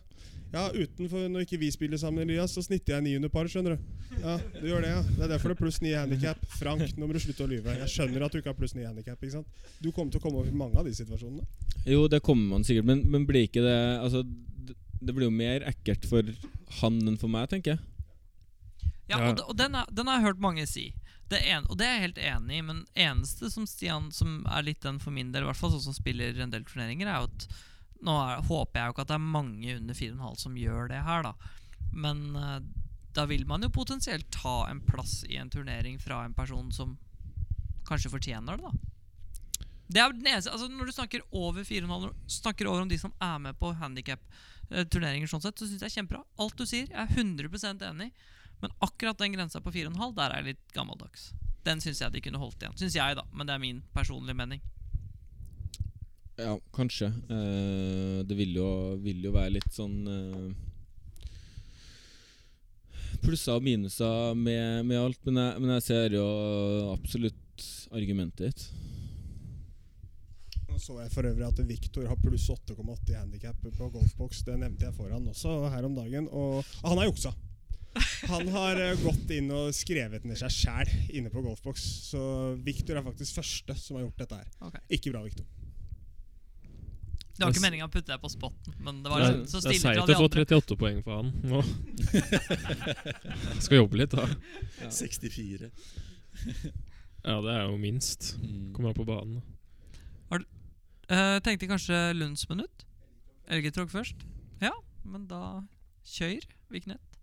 Ja, utenfor når ikke vi spiller sammen, Elias, så snitter jeg 900 par, skjønner du. Ja, du gjør det, ja. Det er derfor det er pluss 9 handikap. Frank, nå må du slutte å lyve. Jeg skjønner at du ikke har pluss 9 handikap, ikke sant. Du kommer til å komme over i mange av de situasjonene. Jo, det kommer man sikkert, men, men blir ikke det Altså, det, blir jo mer ekkelt for han enn for meg, tenker jeg. Ja, Ja. og, og den, er, den har jeg hørt mange si. Det en, og det er jeg helt enig i, men eneste som Stian Som er litt den for min del, i hvert fall sånn som spiller en del turneringer, er jo at Nå er, håper jeg jo ikke at det er mange under 4,5 som gjør det her, da. Men uh, da vil man jo potensielt ta en plass i en turnering fra en person som kanskje fortjener det, da. Det er den eneste, altså Når du snakker over 4,5 Snakker over om de som er med på handikap-turneringer, sånn sett, så syns jeg det er kjempebra. Alt du sier, jeg er 100% enig. Men akkurat den grensa på 4,5, der er jeg litt gammeldags. Den syns jeg de kunne holdt igjen. Syns jeg, da. Men det er min personlige mening. Ja, kanskje. Eh, det vil jo, vil jo være litt sånn eh, Plusser og minuser med, med alt, men jeg, men jeg ser jo absolutt argumentet ditt. Nå så jeg for øvrig at Victor har pluss 8,8 i handikap på golfboks. Det nevnte jeg for han også her om dagen. Og han har juksa. Han har eh, gått inn og skrevet ned seg sjæl inne på golfboks. Så Victor er faktisk første som har gjort dette her. Okay. Ikke bra, Victor. Det var ikke meninga å putte deg på spotten, men det Det var er, så stille det er seigt å få 38 poeng for han nå. Skal jobbe litt, da. 64. Ja, det er jo minst. Mm. Kommer han på banen. Eh, tenkte kanskje Lunds minutt. Elgetråkk først. Ja, men da kjør, Vignett.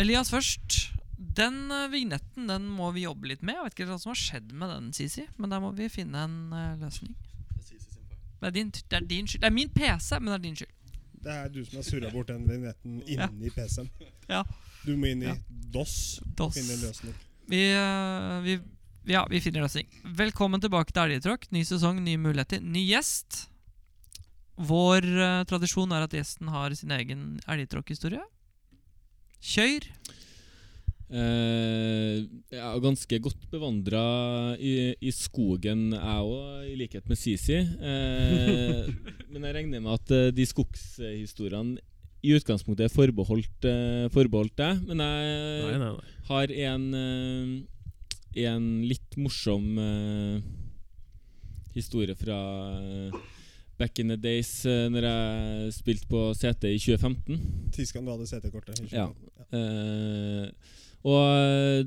Elias først. Den uh, vignetten den må vi jobbe litt med. Jeg vet ikke hva som har skjedd med den, Sisi, men der må vi finne en eh, løsning. Det er, din, det er din skyld. Det er min PC, men det er din skyld. Det er du som har surra bort den vignetten inni PC-en. Ja. Du må inn i Ja. DOS DOS. finne en løsning. Vi, eh, vi, ja, vi finner løsning. Velkommen tilbake til Elgetråkk. Ny sesong, nye muligheter, ny gjest. Vår uh, tradisjon er at gjesten har sin egen elgetråkkhistorie. Kjør! Eh, jeg er ganske godt bevandra i, i skogen, jeg òg, i likhet med Sisi. Uh, men jeg regner med at uh, de skogshistoriene i utgangspunktet er forbeholdt, eh, forbeholdt deg. Men jeg Nei, nei, nei. har en, en litt morsom historie fra back in the days uh, Når jeg spilte på CT i 2015. Sist gang du hadde CT-kortet. Unnskyld. Ja. Eh, og eh,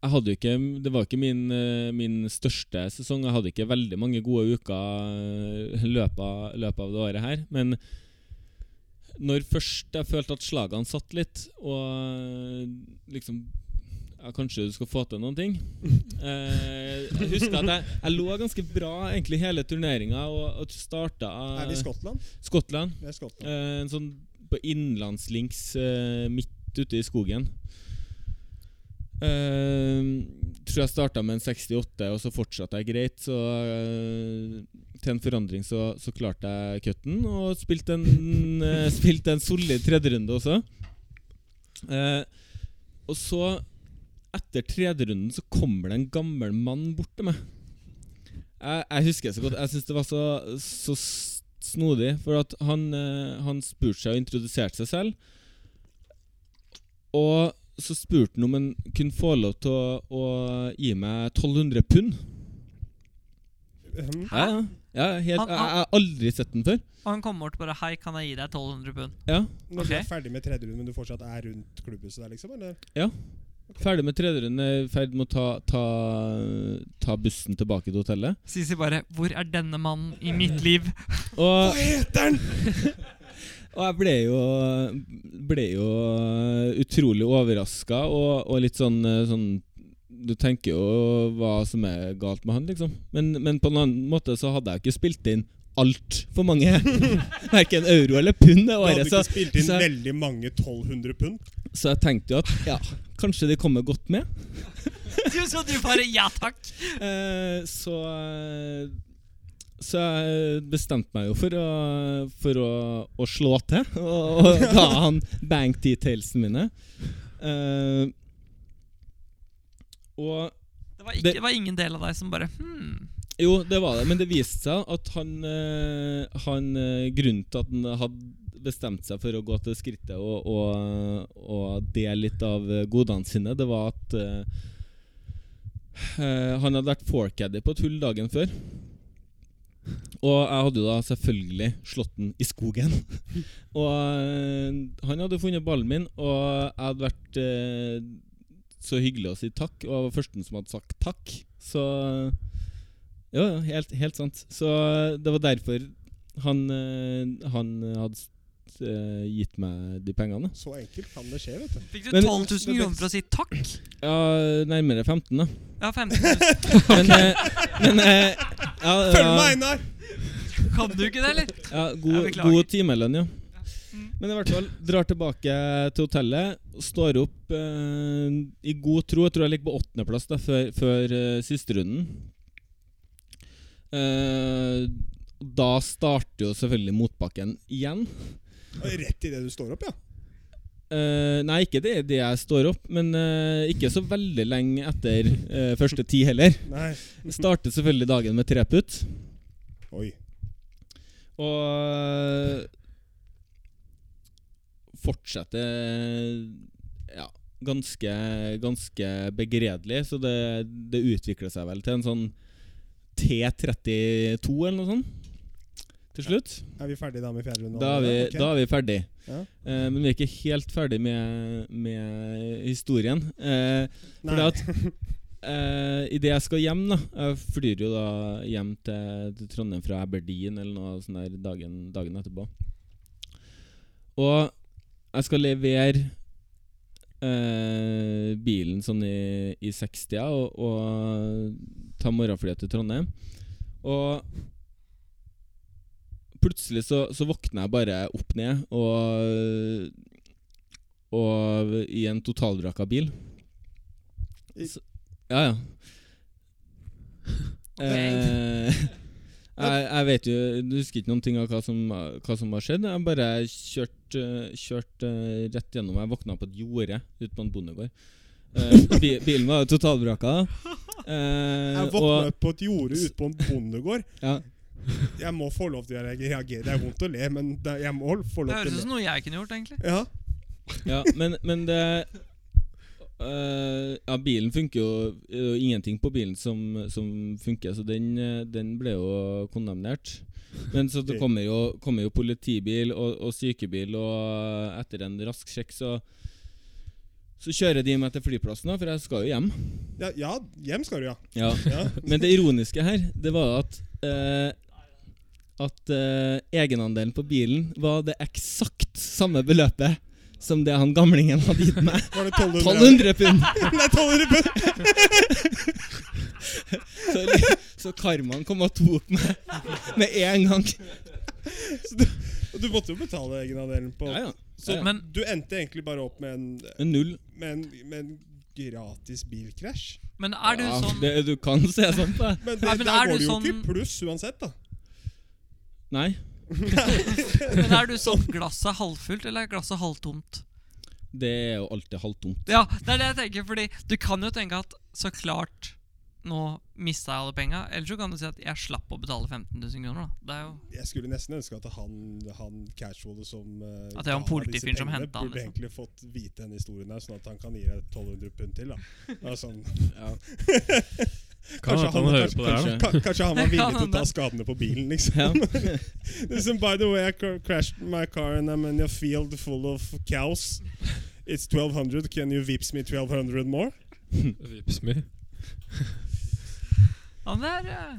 jeg hadde jo ikke Det var ikke min, eh, min største sesong. Jeg hadde ikke veldig mange gode uker eh, løpet av, løpet av det året her. Men Når først jeg følte at slagene satt litt, og liksom ja, Kanskje du skal få til noen ting. Eh, jeg husker at jeg, jeg lå ganske bra egentlig hele turneringa og, og starta Er vi i Skottland? Skottland. Vi er Skottland. Eh, en sånn på innlandslinks eh, midt ute i skogen. Uh, tror jeg starta med en 68, og så fortsatte jeg greit. Så uh, til en forandring så, så klarte jeg cutten, og spilte en, uh, spilte en solid tredjerunde også. Uh, og så, etter tredjerunden, så kommer det en gammel mann bort til meg. Jeg, jeg husker så godt. Jeg syns det var så, så snodig, for at han, eh, han spurte seg og introduserte seg selv. Og så spurte han om han kunne få lov til å, å gi meg 1200 pund. Hæ? Ja, ja. ja helt, Han- jeg, han- jeg har aldri sett den før. Og han kommer bort bare Hei, kan jeg gi deg 1200 pund? Ja, Når du er ferdig med tredje runde, men du fortsatt er rundt klubbhuset der, liksom? Eller? Ferdig med tredje runde, i ferd med å ta, ta, ta bussen tilbake til hotellet. Sisi bare Hvor er denne mannen i mitt liv? Og, Hva heter den?! og jeg ble jo, ble jo utrolig overraska og, og litt sånn, eh, sånn Du tenker jo hva som er galt med han, liksom. Men, men på en annen måte så hadde jeg ikke spilt inn altfor mange. Verken euro eller pund det Du hadde ikke Så, spilt inn så- veldig mange 1200 pund? så jeg tenkte jo at ja, kanskje de kommer godt med. Du, så du bare Ja takk. Eh, så eh, Så jeg bestemte meg jo for å, for å, å slå til og, og ga han bank detailsene mine. Uh, og Det var, ikke, Det- det var ingen del av deg som bare hmm. Jo, det var det, men det viste seg at han, eh, han eh, Grunnen til at han hadde bestemt seg for å gå til skrittet og, og, og dele litt av godene sine, det var at eh, han hadde vært forecaddy på et hull dagen før. Og jeg hadde jo da selvfølgelig slått den i skogen. og eh, han hadde funnet ballen min, og jeg hadde vært eh, så hyggelig å si takk, og jeg var førsten som hadde sagt takk. Så ja, helt, helt sant. Så det var derfor han, eh, han hadde eh, gitt meg de pengene. Så enkelt kan det skje, vet du. Fikk du Men- 12 000 kroner for å si takk? Ja, nærmere 15, da. Ja, 15 000. Men, eh, men eh, ja, Følg ja, med, Einar! Kan du ikke det, eller? ja, Jeg god, beklager. god timelønn, ja. Mm. Men i hvert fall, drar tilbake til hotellet. Står opp eh, i god tro. Jeg tror jeg ligger på åttendeplass da, før, før eh, siste runden. Eh, da starter jo selvfølgelig motbakken igjen. Rett idet du står opp, ja. Uh, nei, ikke det, det jeg står opp, men uh, ikke så veldig lenge etter uh, første ti heller. Nei. Startet selvfølgelig dagen med treputt. Oi. Og fortsetter ja, ganske, ganske begredelig. Så det, det utvikler seg vel til en sånn T32 eller noe sånt. Til slutt. Er vi ferdige da med fjerde runde? Da er vi, okay. da er vi ferdig. Ja. Eh, men vi er ikke helt ferdig med, med historien. Eh, for fordi at eh, Idet jeg skal hjem, da Jeg flyr jo da hjem til, til Trondheim fra Aberdeen eller noe sånt der dagen, dagen etterpå. Og jeg skal levere eh, bilen sånn i, i 60-a og, og ta morgenflyet til Trondheim. Og plutselig så, så våkner jeg bare opp ned og Og i en totalvraka bil. Så, ja, ja. Eh, jeg, jeg vet jo Du husker ikke noen ting av hva som, hva som har skjedd. Jeg bare kjørte kjørt, rett gjennom. Jeg våkna på et jorde ute på en bondegård. Eh, bilen var totalvraka. Eh, Jeg våkna på et jorde ute på en bondegård. ja, Jeg må få lov til å reagere. Det er vondt å le, men det, jeg må få lov til å le. Det høres ut som noe jeg kunne gjort, egentlig. Ja. ja, men, men det Uh, Ja, bilen funker jo Det er jo ingenting på bilen som, som funker, så den, eh, den ble jo kondemnert. Men så det kommer jo, kommer jo politibil og, og sykebil, og etter en rask sjekk så så kjører de meg til flyplassen, da, for jeg skal jo hjem. Ja, ja, hjem skal du, ja. Ja. ja. Men det ironiske her, det var at eh, at uh, egenandelen på bilen var det eksakt samme beløpet som det han gamlingen hadde gitt meg. Var det 1200? 1200 pund! Nei, 1200 pund! Så, så karmaen kom og tok meg med en gang. Og du måtte jo betale egenandelen på Ja, ja. Så Ja. Men- du endte egentlig bare opp med en, En null. med en, med en gratis bilkrasj? Men er du ja, sånn det, Du kan se sånn på det. Men, det, men der er går det jo sånn- ikke i pluss uansett, da. Nei. Men er du sånn glasset halvfullt eller er glasset halvtomt? Det er jo alltid halvtomt. Ja, det er det jeg tenker, fordi du kan jo tenke at så klart nå mista jeg alle penga. Eller så kan du si at jeg slapp å betale 15 000 kroner. da Det er jo Jeg skulle nesten ønske at han, han casuale som uh, At det var en politifyr som hentet han, Burde liksom. egentlig fått vite denne historien her, sånn at han kan gi deg 1200 pund til. da Det er sånn, Ja. Kan Kanskje han han- kanskje, kanskje. Kanskje han var villig til å ta skadene på bilen, liksom. Ja. Listen, by the way, I cr- crashed my car and I'm in a field full of cows. It's 1200. Can you vips me 1200 more? Vips me. han er, eh,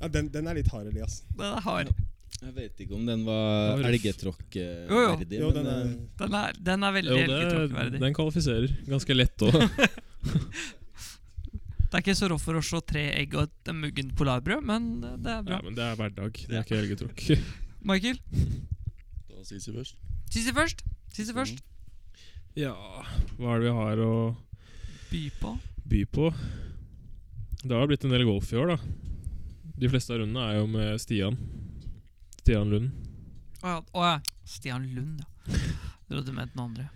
Ja, den, den er litt hard, Elias. den er hard. Jeg vet ikke om den var elgetråkkverdig. Jo, den er Den er, den er veldig elgetråkkverdig. den kvalifiserer. Ganske lett òg. Det er ikke så rått for å å tre egg og et muggent polarbrød, men det er bra. Ja, men det er hverdag. Det er ikke helgetråkk. Michael, Da sies vi først. Sisi først. Sisi først. Ja, hva er det vi har å By på. by på? Det har blitt en del golf i år, da. De fleste av rundene er jo med Stian. Stian Lund. Å ja, å ja. Stian Lund, ja. Jeg trodde du mente noen andre.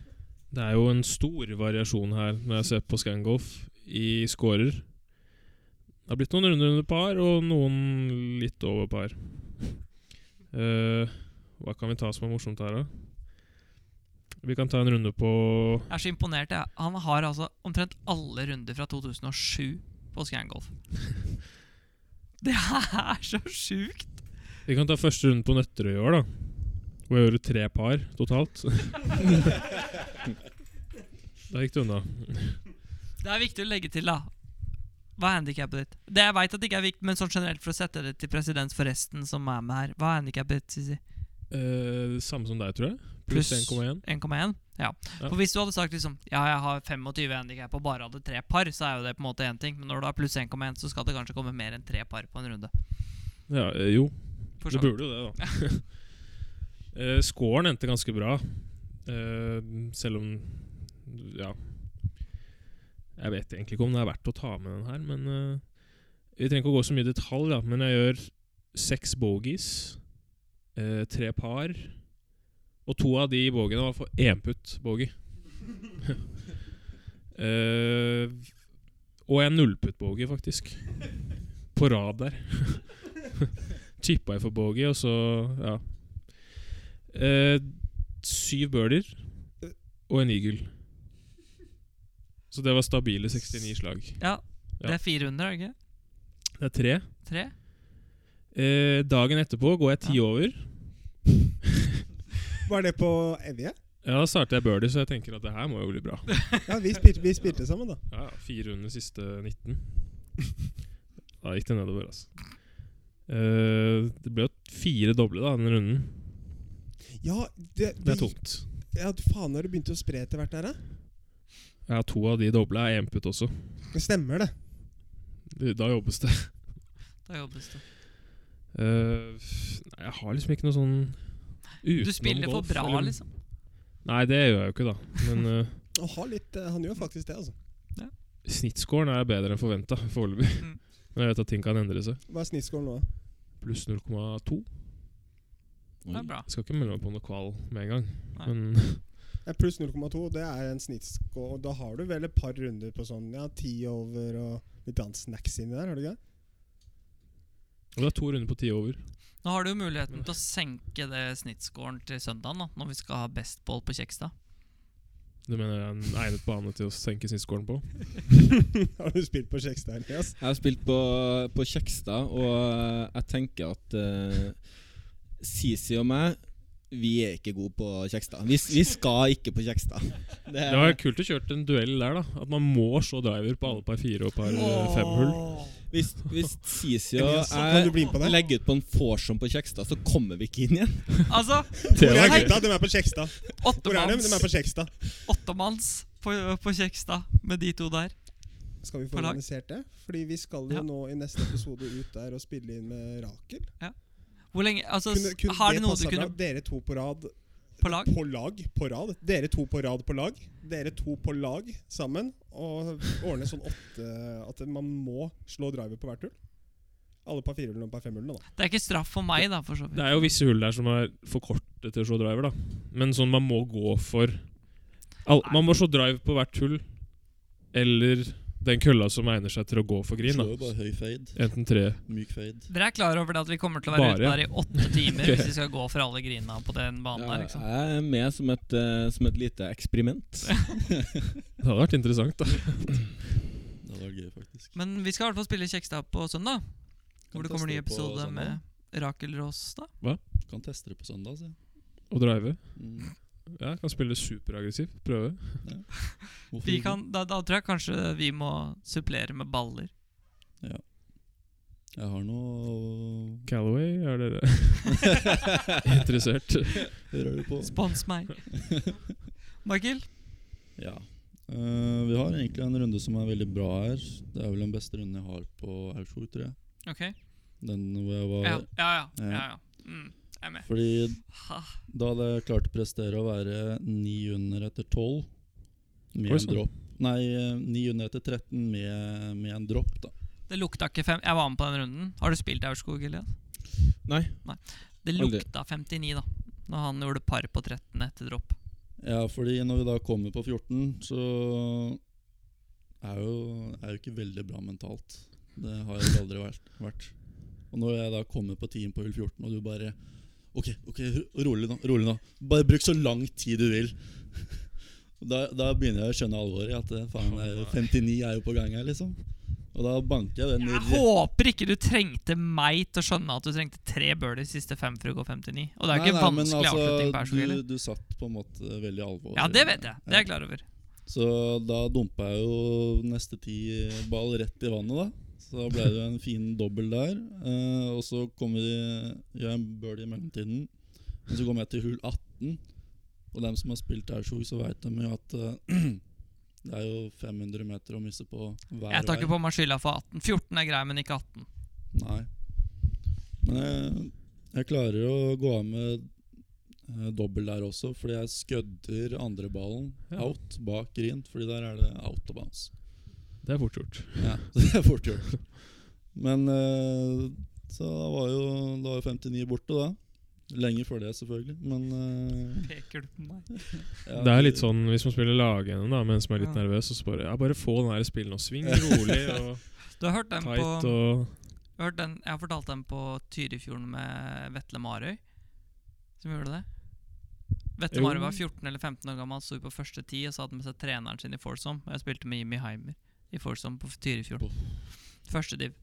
Det er jo en stor variasjon her når jeg ser på Scangolf i scorer. Det har blitt noen runder under par, og noen litt over par. Uh, hva kan vi ta som er morsomt her, da? Vi kan ta en runde på Jeg er så imponert. Jeg. Han har altså omtrent alle runder fra 2007 på Scangolf. Det er så sjukt! Vi kan ta første runde på Nøtterøy i år, da. Hvor jeg gjorde tre par totalt. da gikk det unna. Det er viktig å legge til, da. Hva er handikappet ditt? Det Jeg vet at det ikke er viktig, men sånn generelt for å sette det til presedens for resten som er med her. Hva er handikappet ditt, Sisi? Uh, samme som deg, tror jeg. Pluss Pluss 1,1. 1,1? Ja. For hvis du hadde sagt liksom Ja, jeg har 25 handikap og bare hadde tre par, så er jo det på en måte én ting. Men når du har pluss 1,1, så skal det kanskje komme mer enn tre par på en runde. Ja, eh, jo. Det burde jo det, da. uh, Scoren endte ganske bra. Uh, selv om Ja. Jeg vet egentlig ikke om det er verdt å ta med den her, men uh, Vi trenger ikke å gå så mye i detalj, da, men jeg gjør seks bogies, uh, tre par, og to av de bogiene var for énputt bogie. uh, og en nullputt-bogie, faktisk. På rad der. Chippa jeg for bogey, og så Ja. Eh, syv birdier og en eagle. Så det var stabile 69 slag. Ja, det er fire runder, er det ikke? Det er tre. Tre? Eh, dagen etterpå går jeg ti Ja. over. Var det på Evje? Ja, Da starter jeg birdie, så jeg tenker at det her må jo bli bra. Ja, vi spilte, vi spilte sammen, da. Ja, ja, Fire under siste 19. Da gikk det nedover, altså. Eh, det ble jo fire doble da, den runden. Ja, det, Det er tungt. Ja, faen, har du begynt å spre etter hvert der, da? Ja, To av de doble er énputt også. Det stemmer, det. Det- Da jobbes det. Da jobbes det. Uh, nei, jeg har liksom ikke noe sånn utenom Du spiller for golf, bra, eller- liksom. Nei, det gjør jeg jo ikke, da. Men uh, Han, har litt, eh, han gjør faktisk det, altså. snittscoren er bedre enn forventa foreløpig. Mm. Men jeg vet at ting kan endre seg. Hva er snittscoren nå? Pluss 0,2. Det er bra. Jeg skal ikke melde meg på noe kval med en gang. Nei. Men Ja, Pluss 0,2, det er en snittscore. Og da har du vel et par runder på sånn ja, ti over og litt annet snacks inni der, har du ikke det? og det er to runder på ti over. Nå har du jo muligheten til å senke det snittscoren til søndagen, da, når vi skal ha best ball på Kjekstad. Du mener det er en egnet bane til å senke snittscoren på? har du spilt på Kjekstad, Elias? Jeg har spilt på, på Kjekstad, og jeg tenker at uh, Sisi og meg vi er ikke gode på Kjekstad. Vi, vi skal ikke på Kjekstad. Det, Det var kult å kjøre en duell der, da. At man må se driver på alle par fire og par oh. fem hull. Hvis, hvis Sisi og Elias, kan du bli med på legger ut på en vorsom på Kjekstad, så kommer vi ikke inn igjen. Altså, Hvor er gutta? De er på Kjekstad. Hvor er de? De er på Kjekstad. åttemanns på, på Kjekstad med de to der. Skal vi få organisert det? Fordi vi skal jo Ja. nå i neste episode ut der og spille inn med Rakel. Hvor lenge Altså, Kunne, kunne har de det noe du kunne bra? Dere to på rad på lag? På lag på rad. Dere to på rad på lag. Dere to på lag sammen. Og ordne sånn åtte At man må slå driver på hvert hull. Alle par firehjulene og par femhjulene, da. Det er ikke straff for meg, da, for så Det er jo visse hull der som er for korte til å slå driver, da. Men sånn man må gå for all, Man må slå drive på hvert hull, eller den kølla som egner seg til å gå for grin. Slår bare høy fade. Enten tre Myk fade. Dere er klar over det at vi kommer til å være Bare, ute der i åtte timer okay. hvis vi skal gå for alle grina på den banen Ja, der, liksom. jeg er med som et, uh, som et lite eksperiment. Det hadde vært interessant, da. Det hadde vært gøy, faktisk. Men vi skal i hvert fall spille Kjekstad på søndag. Hvor det kommer ny episode med Rakel Råstad. Kan teste det på søndag, sier jeg. Og drive. Mm. Ja, kan spille superaggressivt. Prøve. Ja. Vi kan, da, da tror jeg kanskje vi må supplere med baller. Ja. Jeg har noe Callaway, er dere interessert? Hører du på? Spons meg. Michael? Ja. Uh, vi har egentlig en runde som er veldig bra her. Det er vel den beste runden jeg har på Aursvog, tror jeg. Ok. Den hvor jeg var Ja, ja. ja, Ja. ja, ja. Mm, jeg er med. Fordi da hadde jeg klart å prestere å være ni under etter tolv med en sann. dropp. Nei, ni under etter 13 med, med en dropp, da. Det lukta ikke fem Jeg var med på den runden. Har du spilt Aurskog, Elias? Nei. Det lukta 59, da. Når han gjorde par på 13 etter dropp. Ja, fordi når vi da kommer på 14, så er jo, er jo ikke veldig bra mentalt. Det har jeg aldri vært. vært. Og når jeg da kommer på team på hull 14, og du bare Ok, ok, rolig nå. rolig nå Bare bruk så lang tid du vil. Da, da begynner jeg å skjønne alvoret. At eh, faen, det er 59 er jo på gang her, liksom. Og da banker jeg den Jeg rett- håper ikke du trengte meg til å skjønne at du trengte tre birdies siste fem for å gå 59. Og det er jo ikke Nei, vanskelig men vanskelig avslutning Aurskog du, du satt på en måte veldig alvor. Ja, det vet jeg. Det er jeg klar over. Så da dumpa jeg jo neste ti ball rett i vannet, da. Så da ble det en fin dobbel der. Eh, og så kommer vi gjør jeg en birdie i mellomtiden. Og så kommer jeg til hull 18. Og dem som har spilt Aurskog, så veit de jo at eh, det er jo 500 meter å misse på hver vei. Jeg tar ikke på meg skylda for 18. 14 er grei, men ikke 18. Nei. Men jeg, jeg klarer å gå av med eh, dobbel der også, fordi jeg skødder andre ballen Ja. out bak green, fordi der er det out of bounds. Det er fort gjort. Ja, det er fort gjort. Men eh, så da var jo da var 59 borte, da. Lenge før det, selvfølgelig. Men eh, Peker du på meg? ja, Det er litt sånn hvis man spiller lagende da mens man er litt Ja. nervøs, og så bare ja, bare få den der spillen og sving rolig og Du har hørt den på og hørt den, Jeg har fortalt den på Tyrifjorden med Vetle Marøy, som gjorde det. Vetle Marøy var 14 eller 15 år gammel, sto på første ti og så hadde han med seg treneren sin i forsom, Og jeg spilte med Jimmy Heimer i Forsome på Tyrifjorden. Første div.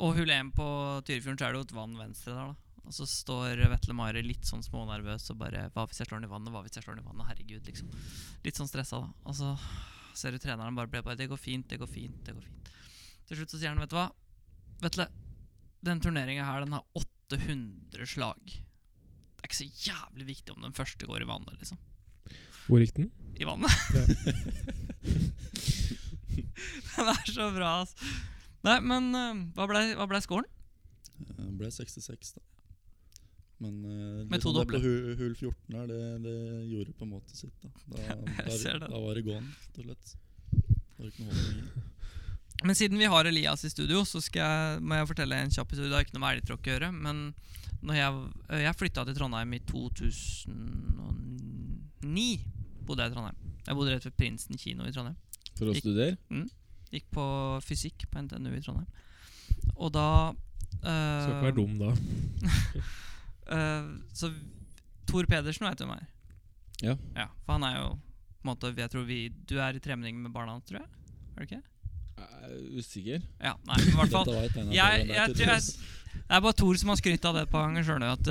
Og hull 1 på Tyrifjorden så er det jo et vann venstre der, da. Og så står Vetle Mari litt sånn smånervøs og bare Hva hvis jeg slår den i vannet? Hva hvis jeg slår den i vannet? Herregud, liksom. Litt sånn stressa, da. Og så ser du treneren bare ble bare Det går fint, det går fint, det går fint. Til slutt så sier han, vet du hva? Vetle, den turneringa her, den har 800 slag. Det er ikke så jævlig viktig om den første går i vannet, liksom. Hvor gikk den? I vannet. den er så bra, altså. Nei, men eh, hva ble, hva ble scoren? Det ble 66, da. Men uh, Med det på hull, hull 14 her, det, det gjorde på en måte sitt. Da, da, der, da, var det gone, rett og slett. Det var ikke noe holdning. Men siden vi har Elias i studio, så skal jeg, må jeg fortelle en kjapp historie. Det har ikke noe med elgtråkk å gjøre. Men når jeg, jeg flytta til Trondheim i 2009, bodde jeg i Trondheim. Jeg bodde rett ved Prinsen kino i Trondheim. For å Gikk- studere? Gikk på fysikk på NTNU i Trondheim. Og da uh, Skal ikke være dum da. uh, Så Tor Pedersen vet du hvem er? Ja. ja. For han er jo på en måte, jeg tror vi, Du er i tremenning med barna hans, tror jeg? Er du ikke? Jeg er usikker. Ja, nei, i hvert fall. Jeg- det jeg jeg- Det er bare Thor som har skrytt av det et par ganger. Skjønner du At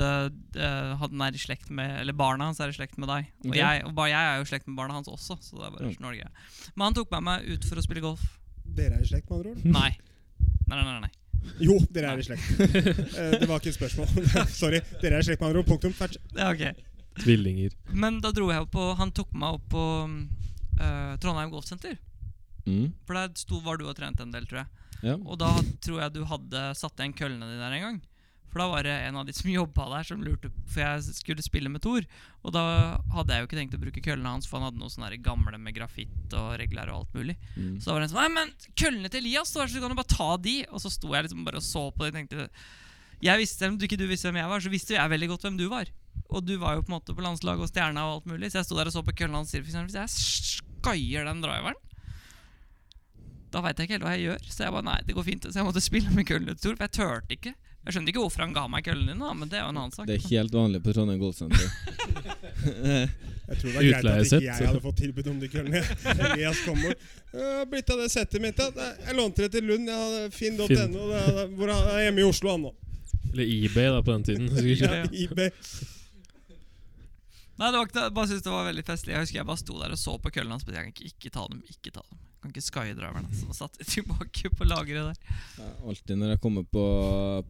uh, han er i slekt med Eller barna hans er i slekt med deg. Og, okay. jeg, og bare jeg er jo i slekt med barna hans også. Så det er bare sånn Norge. Men han tok med meg ut for å spille golf. Dere er i slekt, med andre ord? Nei. Nei, nei, nei. nei. Jo, dere er i slekt. Eh, det var ikke et spørsmål. Sorry. Dere er i slekt med andre ord. Punktum. Ferdig. Ja, ok. Tvillinger. Men da dro jeg opp på Han tok meg opp på uh, Trondheim Golfsenter. Mm. For der sto, var du og trente en del, tror jeg. Ja. Og da tror jeg du hadde satt igjen køllene dine der en gang. For da var det en av de som jobba der, som lurte For jeg skulle spille med Thor. Og da hadde jeg jo ikke tenkt å bruke køllene hans, for han hadde noe sånne gamle med grafitt og regler og alt mulig. Mm. Så da var det en sånn Nei, men køllene til Elias så kan du bare ta de. Og så sto jeg liksom bare og så på det og tenkte Jeg visste, Om du ikke du visste hvem jeg var, så visste jeg veldig godt hvem du var. Og du var jo på en måte på landslaget og stjerna og alt mulig, så jeg sto der og så på køllene hans. Hvis jeg skaier den driveren da veit jeg ikke helt hva jeg gjør. Så jeg bare nei, det går fint Så jeg måtte spille med køllene til Thor, for jeg turte ikke. Jeg skjønte ikke hvorfor han ga meg køllene din, da, men det er jo en annen sak. Det er helt vanlig på Trondheim Golfsenter. Jeg tror det var greit at ikke jeg hadde fått tilbud om de køllene. Elias kommer. «Øh, 'Blitt av det settet mitt?' Ja. Jeg lånte det til Lund. Jeg hadde Finn.no. Finn. er- Hvor er jeg hjemme i Oslo, han nå. Eller eBay da på den tiden. Ja, eBay. Nei, det var ikke. Jeg bare synes det var veldig festlig. Jeg husker jeg bare sto der og så på køllene hans. ikke, ikke ta dem, ikke ta dem. Kan ikke skydriveren. Så satt tilbake på lageret der. Ja, alltid når jeg kommer på,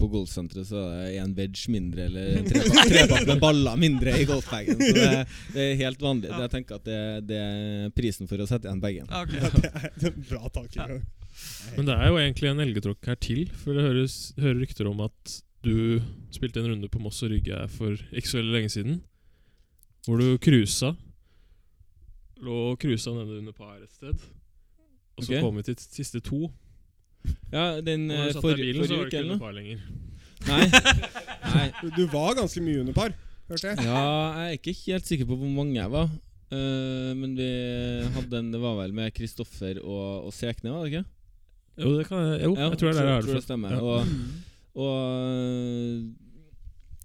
på golfsenteret, så er det en wedge mindre eller en trepakke trepakke med baller mindre i golfbagen. Så det, det er helt vanlig. Ja. Jeg tenker at det, det er prisen for å sette igjen bagen. Ja. Ja, det er bra tankegang. Men det er jo egentlig en elgetråkk her til. For det høres, hører rykter om at du spilte en runde på Moss og Rygge for ikke så veldig lenge siden. Hvor du cruisa. Lå og cruisa nede under par et sted. Og så okay. kom vi til siste to. Ja, den eh, forrige bilen, så var forrige uke ikke eller under noe? par lenger. Nei. Nei. Du, var ganske mye under par, hørte jeg. Ja, jeg er ikke helt sikker på hvor mange jeg var. Uh, men vi hadde en Det var vel med Kristoffer og, og Sekne, var det ikke? Jo, det kan jeg, jo, jeg tror det er der jeg har det det fra. stemmer. Ja. Og, og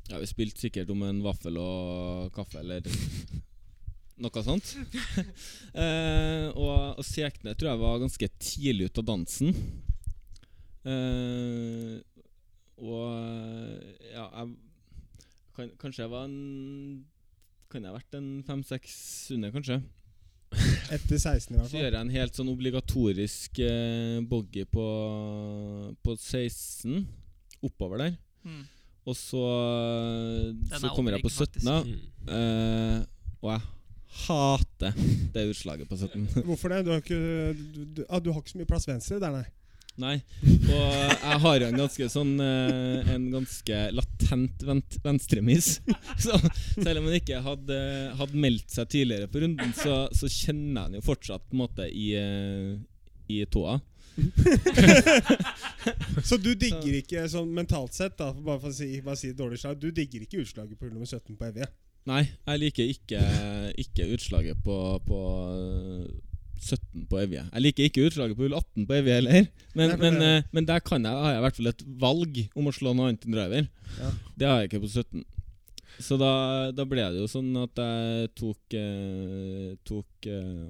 ja, vi spilte sikkert om en vaffel og kaffe eller noe sånt. uh, og, og Sekne tror jeg var ganske tidlig ute av dansen. Uh, og ja, jeg kan, Kanskje jeg var en Kan jeg ha vært en fem-seks under, kanskje? Etter 16 i hvert fall. Så gjør jeg en helt sånn obligatorisk uh, boggy på, på 16, oppover der. Mm. Og så, så er kommer jeg på 17. Mm. uh, og jeg hater det utslaget på 17. Hvorfor det? Du har ikke, du, du, ah, du har ikke så mye plass venstre der, nei. Nei. Og jeg har en ganske sånn eh, En ganske latent venstremis. Så selv om han ikke hadde, hadde meldt seg tidligere på runden, så, så kjenner jeg han jo fortsatt på en måte i, eh, i tåa. Så du digger ikke sånn mentalt sett, da, bare for å si, bare si dårlig slag, du digger ikke utslaget på hull nummer 17 på Evje? Nei, jeg liker ikke, ikke utslaget på, på 17 på Evje. Jeg liker ikke utslaget på hull 18 på Evje heller. Men, Nei, men, men, eh, men der kan jeg, har jeg i hvert fall et valg om å slå noe annet enn driver. Ja. Det har jeg ikke på 17. Så da, da ble det jo sånn at jeg tok, eh, tok eh,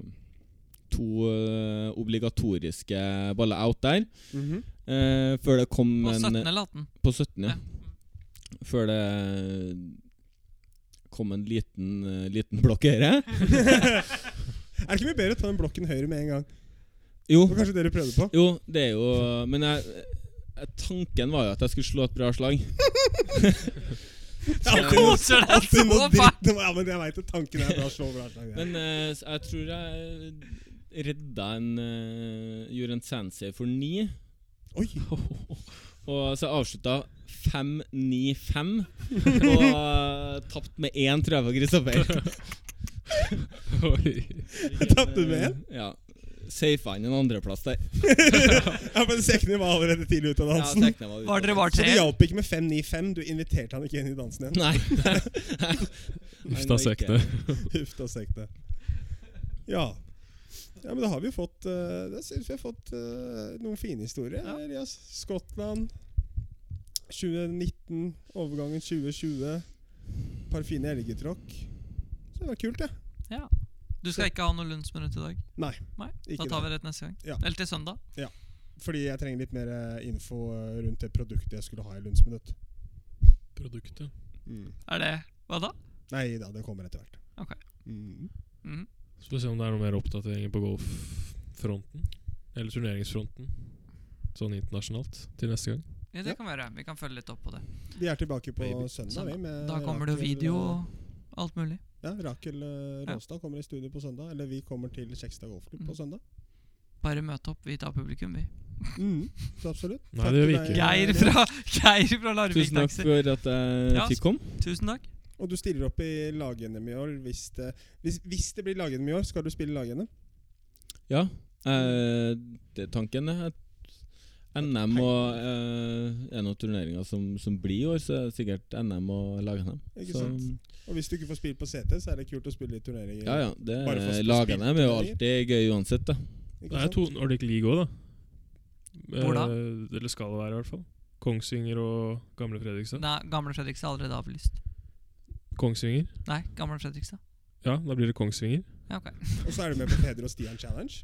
to eh, obligatoriske baller out der. Mhm. eh, før det kom På en 17 eller 18? På 17, ja. Ja. Før det kom en liten, uh, liten blokk høyre. Er det ikke mye bedre å ta den blokken høyre med en gang? Jo, Det var kanskje det du prøvde på? jo, det er jo Men jeg, tanken var jo at jeg skulle slå et bra slag. Ja, Du koser deg så fælt! Ja, men jeg vet at tanken er bra. Slå bra slag. ja. Men uh, jeg tror jeg redda en uh, Gjorde en sandsave for ni. Oi! Og så avslutta 5-9-5. Og uh, tapt med én, tror jeg, for Kristoffer. Tapte du med én? Ja. Safa inn en andreplass der. Ja, men Sekne var allerede tidlig ute av dansen. Ja, var ute. Var dere Så tre? det hjalp ikke med 5-9-5. Du inviterte han ikke inn i dansen igjen. Nei. Hufta da, Sekne. Huff da, Sekne. Ja. ja, men da har vi fått uh, vi har fått uh, noen fine historier. Ja. Elias. Skottland 2019, overgangen 2020. Par fine elgetråkk. Så det var kult, det. Ja. Du skal ikke ha noe lunsjminutt i dag? Nei. Nei, Ikke Da tar det. vi det neste gang. Ja. Eller til søndag. Ja. Fordi jeg trenger litt mer eh, info eh, rundt det produktet jeg skulle ha i lunsjminutt. Produktet. Mm. Er det Hva da? Nei da, det kommer etter hvert. Ok. Mm. Mm. Så får vi se om det er noe mer oppdateringer på golffronten. Eller turneringsfronten. sånn internasjonalt til neste gang. Ja, det Ja. kan vi. Vi kan følge litt opp på det. Vi er tilbake på Baby. søndag. vi, med Da kommer det jo video eh, og alt mulig. Ja, Rakel Råstad Ja. Kommer i studio på søndag. Eller vi kommer til Kjekstad golfklubb på Mm. søndag. Bare møte opp, vi tar publikum, vi. Mm, absolutt. Nei, det gjør vi ikke. Geir fra, Geir fra Larvik Tusen takk for at jeg fikk komme. Tusen takk. Og du stiller opp i lag-NM i år. Hvis det, hvis, hvis det blir lag-NM i år, skal du spille lag-NM? Ja, eh, det er tanken. er at NM og eh, er noen turneringer som, som blir i år, så er det sikkert NM og lag-NM. Ikke Så, sant? Og hvis du ikke får spilt på CT, så er det kult å spille i turneringer. ja, ja. Det lag-NM er jo alltid gøy uansett, da. Ikke Det er sant? to Nordic League òg, da. Hvor da? Eh, eller skal det være, i hvert fall. Kongsvinger og Gamle Fredrikstad. Nei, Gamle Fredrikstad er allerede avlyst. Kongsvinger? Nei, Gamle Fredrikstad. Ja, da blir det Kongsvinger. Ja, ok. Og så er du med på Peder og Stian Challenge.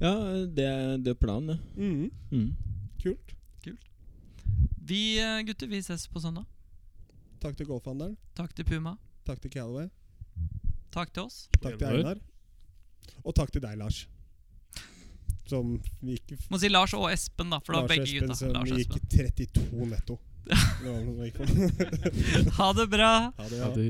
Ja, det, det er planen, det. Mhm, Mm. Kult. Vi eh, gutter, vi ses på søndag. Takk til golfhandelen. Takk til Puma. Takk til Calaway. Takk til oss. Takk til Einar. Og takk til deg, Lars. Som gikk Må si Lars og Espen, da, for det var begge gutta. Lars og Espen. 32 netto. Det var noe som gikk på. Ha det bra! Ha det, Ja, ha det,